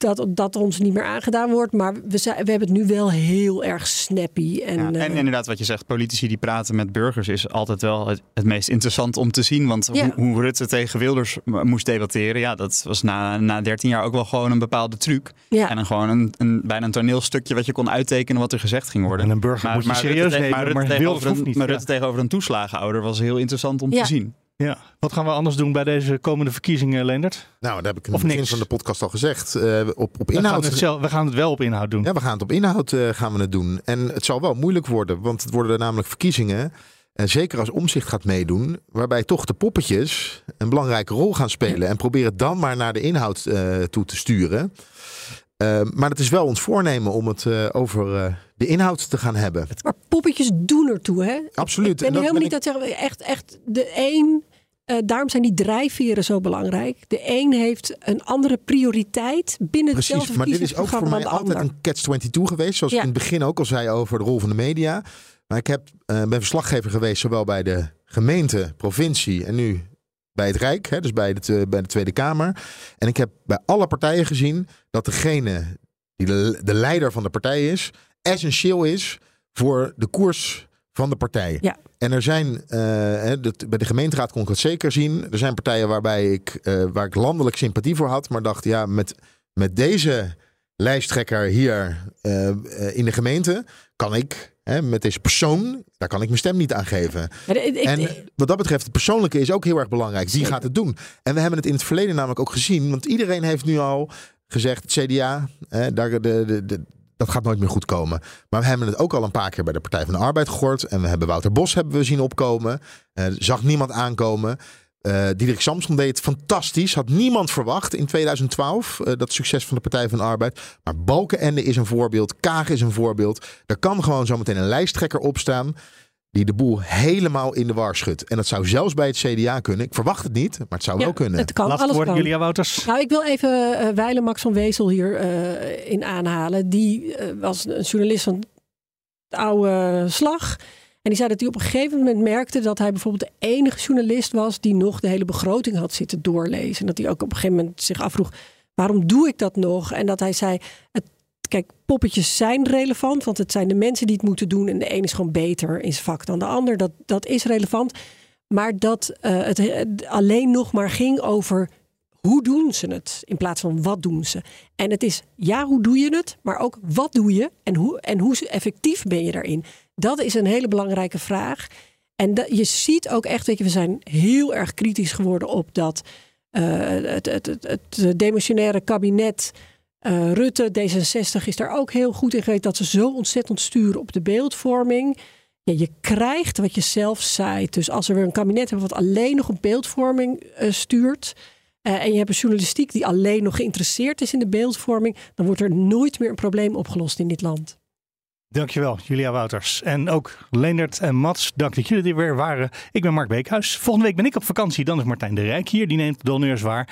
dat dat ons niet meer aangedaan wordt. Maar we, zijn, we hebben het nu wel heel erg snappy. En, Ja, eh, en inderdaad, wat je zegt, politici die praten met burgers is altijd wel het, het meest interessant om te zien. Want Ja. hoe, hoe Rutte tegen Wilders moest debatteren, ja, dat was na, na 13 jaar ook wel gewoon een bepaalde truc. ja. En dan gewoon een, een, bijna een toneelstukje wat je kon uittekenen wat er gezegd ging worden. En een burger moet je Rutte serieus nemen, maar Rutte maar tegenover een, niet. maar Ja. Rutte tegenover een toeslagenouder was heel interessant om Ja. te zien. Ja. Wat gaan we anders doen bij deze komende verkiezingen, Leendert? Nou, dat heb ik in het begin niks. van de podcast al gezegd. Eh, op, op We gaan, inhoud. het zelf, we gaan het wel op inhoud doen. Ja, we gaan het op inhoud eh, gaan we het doen. En het zal wel moeilijk worden, want het worden namelijk verkiezingen. En zeker als omzicht gaat meedoen, waarbij toch de poppetjes een belangrijke rol gaan spelen. En proberen dan maar naar de inhoud eh, toe te sturen. Eh, maar het is wel ons voornemen om het eh, over eh, de inhoud te gaan hebben. Maar poppetjes doen ertoe, hè? Absoluut. Ik ben En helemaal ben niet dat zeggen. Echt, echt de een. Eh, daarom zijn die drijfveren zo belangrijk. De een heeft een andere prioriteit binnen Precies, hetzelfde maar dit is ook voor mij altijd ander. een catch-22 geweest. Zoals Ja. ik in het begin ook al zei over de rol van de media. Maar ik heb, eh, ben verslaggever geweest zowel bij de gemeente, provincie en nu bij het Rijk. Hè, dus bij de, bij de Tweede Kamer. En ik heb bij alle partijen gezien dat degene die de, de leider van de partij is, essentieel is voor de koers van de partij. Ja. En er zijn, eh, dat, bij de gemeenteraad kon ik dat zeker zien. Er zijn partijen waarbij ik, eh, waar ik landelijk sympathie voor had, maar dacht, ja, met, met deze lijsttrekker hier eh, in de gemeente kan ik, hè, met deze persoon, daar kan ik mijn stem niet aan geven. Maar ik- ik- En wat dat betreft, het persoonlijke is ook heel erg belangrijk. Wie Zeker. gaat het doen? En we hebben het in het verleden namelijk ook gezien. Want iedereen heeft nu al gezegd, het CDA, hè, daar, de, de, de, dat gaat nooit meer goed komen. Maar we hebben het ook al een paar keer bij de Partij van de Arbeid gehoord. En we hebben Wouter Bos hebben we zien opkomen. Eh, zag niemand aankomen. Eh Diederik Samson deed fantastisch. Had niemand verwacht in 2012 eh, dat succes van de Partij van de Arbeid. Maar Balkenende is een voorbeeld. Kaag is een voorbeeld. Er kan gewoon zometeen een lijsttrekker opstaan die de boel helemaal in de war schudt. En dat zou zelfs bij het CDA kunnen. Ik verwacht het niet, maar het zou ja, wel kunnen. Het kan, Laatste alles woord, kan. Julia Wouters. Nou, ik wil even eh Weile Max van Wezel hier eh, in aanhalen. Die eh, was een journalist van de oude slag. En die zei dat hij op een gegeven moment merkte dat hij bijvoorbeeld de enige journalist was die nog de hele begroting had zitten doorlezen. En dat hij ook op een gegeven moment zich afvroeg: waarom doe ik dat nog? En dat hij zei: het, kijk, poppetjes zijn relevant, want het zijn de mensen die het moeten doen. En de een is gewoon beter in zijn vak dan de ander. Dat, dat is relevant. Maar dat eh, het alleen nog maar ging over hoe doen ze het in plaats van wat doen ze. En het is ja, hoe doe je het, maar ook wat doe je en hoe, en hoe effectief ben je daarin. Dat is een hele belangrijke vraag. En dat, je ziet ook echt, weet je, we zijn heel erg kritisch geworden op dat eh, het, het, het, het demissionaire kabinet. Eh, Rutte, D66 is daar ook heel goed in geweest dat ze zo ontzettend sturen op de beeldvorming. Ja, je krijgt wat je zelf zaait. Dus als we weer een kabinet hebben wat alleen nog op beeldvorming eh, stuurt. eh, en je hebt een journalistiek die alleen nog geïnteresseerd is in de beeldvorming. dan wordt er nooit meer een probleem opgelost in dit land. Dankjewel, Julia Wouters. En ook Leendert en Mats, dank dat jullie er weer waren. Ik ben Mark Beekhuis. Volgende week ben ik op vakantie. Dan is Martijn de Rijk hier. Die neemt de honneurs waar.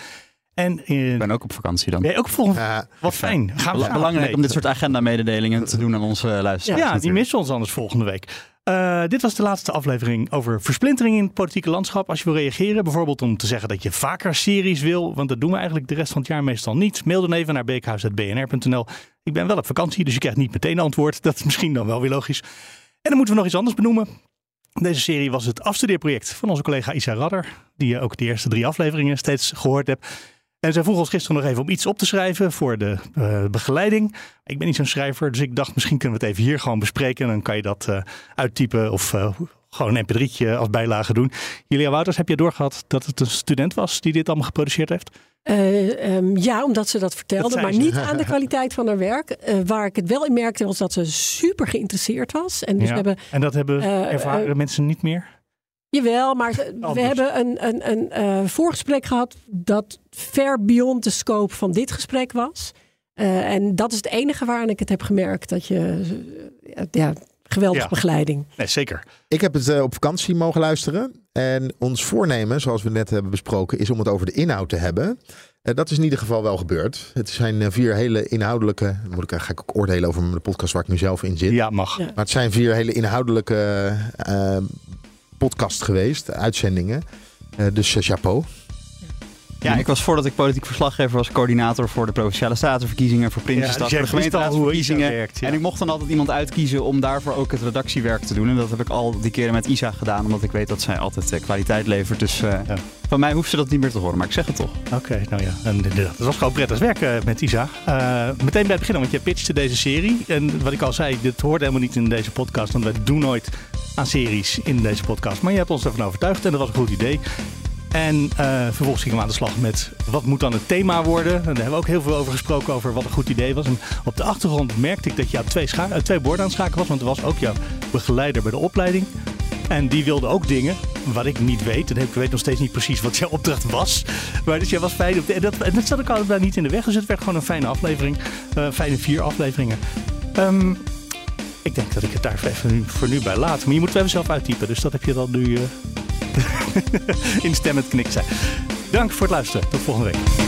En eh, Ik ben ook op vakantie dan. ben je ook volgende Ja, Wat fijn. Gaan we Bela- Belangrijk om dit soort agenda-mededelingen te doen aan onze luisteraars. Ja, die missen ons anders volgende week. Eh, dit was de laatste aflevering over versplintering in het politieke landschap. Als je wil reageren, bijvoorbeeld om te zeggen dat je vaker series wil, want dat doen we eigenlijk de rest van het jaar meestal niet. Mail dan even naar beekhuis.bnr.nl. Ik ben wel op vakantie, dus je krijgt niet meteen antwoord. Dat is misschien dan wel weer logisch. En dan moeten we nog iets anders benoemen. Deze serie was het afstudeerproject van onze collega Isa Radder, die je ook de eerste drie afleveringen steeds gehoord hebt. En zij vroeg ons gisteren nog even om iets op te schrijven voor de eh, begeleiding. Ik ben niet zo'n schrijver, dus ik dacht misschien kunnen we het even hier gewoon bespreken. En dan kan je dat eh, uittypen of eh, gewoon een mp3'tje als bijlage doen. Julia Wouters, heb je doorgehad dat het een student was die dit allemaal geproduceerd heeft? Eh, ehm, ja, omdat ze dat vertelde, Dat maar niet aan de kwaliteit van haar werk. Waar ik het wel in merkte was dat ze super geïnteresseerd was. En dus Ja. we hebben, En dat hebben ervaren mensen niet meer? Jawel, maar we hebben een, een, een eh, voorgesprek gehad dat ver beyond de scope van dit gesprek was. Eh, en dat is het enige waaraan ik het heb gemerkt dat je, eh, ja, geweldige Ja. begeleiding. Nee, zeker. Ik heb het op vakantie mogen luisteren. En ons voornemen, zoals we net hebben besproken, is om het over de inhoud te hebben. Eh, dat is in ieder geval wel gebeurd. Het zijn vier hele inhoudelijke. Dan moet ik, ga ik ook oordelen over de podcast waar ik nu zelf in zit. Ja, mag. Ja. Maar het zijn vier hele inhoudelijke podcasts geweest, uitzendingen. Eh, dus eh, chapeau. Ja, ik was voordat ik politiek verslaggever was coördinator voor de provinciale statenverkiezingen, voor Prinsjesdag, dus jij voor de gemeenteraadsverkiezingen. werkt, ja. En ik mocht dan altijd iemand uitkiezen om daarvoor ook het redactiewerk te doen. En dat heb ik al die keren met Isa gedaan, omdat ik weet dat zij altijd eh, kwaliteit levert. Dus eh, Ja. van mij hoeft ze dat niet meer te horen, maar ik zeg het toch. Oké, nou ja, en inderdaad, het was gewoon prettig werken met Isa. Eh, meteen bij het beginnen, want je pitchte deze serie. En wat ik al zei, dit hoort helemaal niet in deze podcast, want wij doen nooit series in deze podcast. Maar je hebt ons ervan overtuigd en dat was een goed idee. En eh, vervolgens gingen we aan de slag met wat moet dan het thema worden. En daar hebben we ook heel veel over gesproken, over wat een goed idee was. En op de achtergrond merkte ik dat je twee, scha- twee borden aan het schakelen was. Want er was ook jouw begeleider bij de opleiding. En die wilde ook dingen wat ik niet weet. En ik weet nog steeds niet precies wat jouw opdracht was. Maar dus jij was fijn. En, dat, en dat zat ook niet in de weg. Dus het werd gewoon een fijne aflevering. Eh fijne vier afleveringen. Ehm, ik denk dat ik het daar even voor nu bij laat. Maar je moet het even zelf uittypen. Dus dat heb je dan nu eh *laughs* in stem het knik zijn. Dank voor het luisteren. Tot volgende week.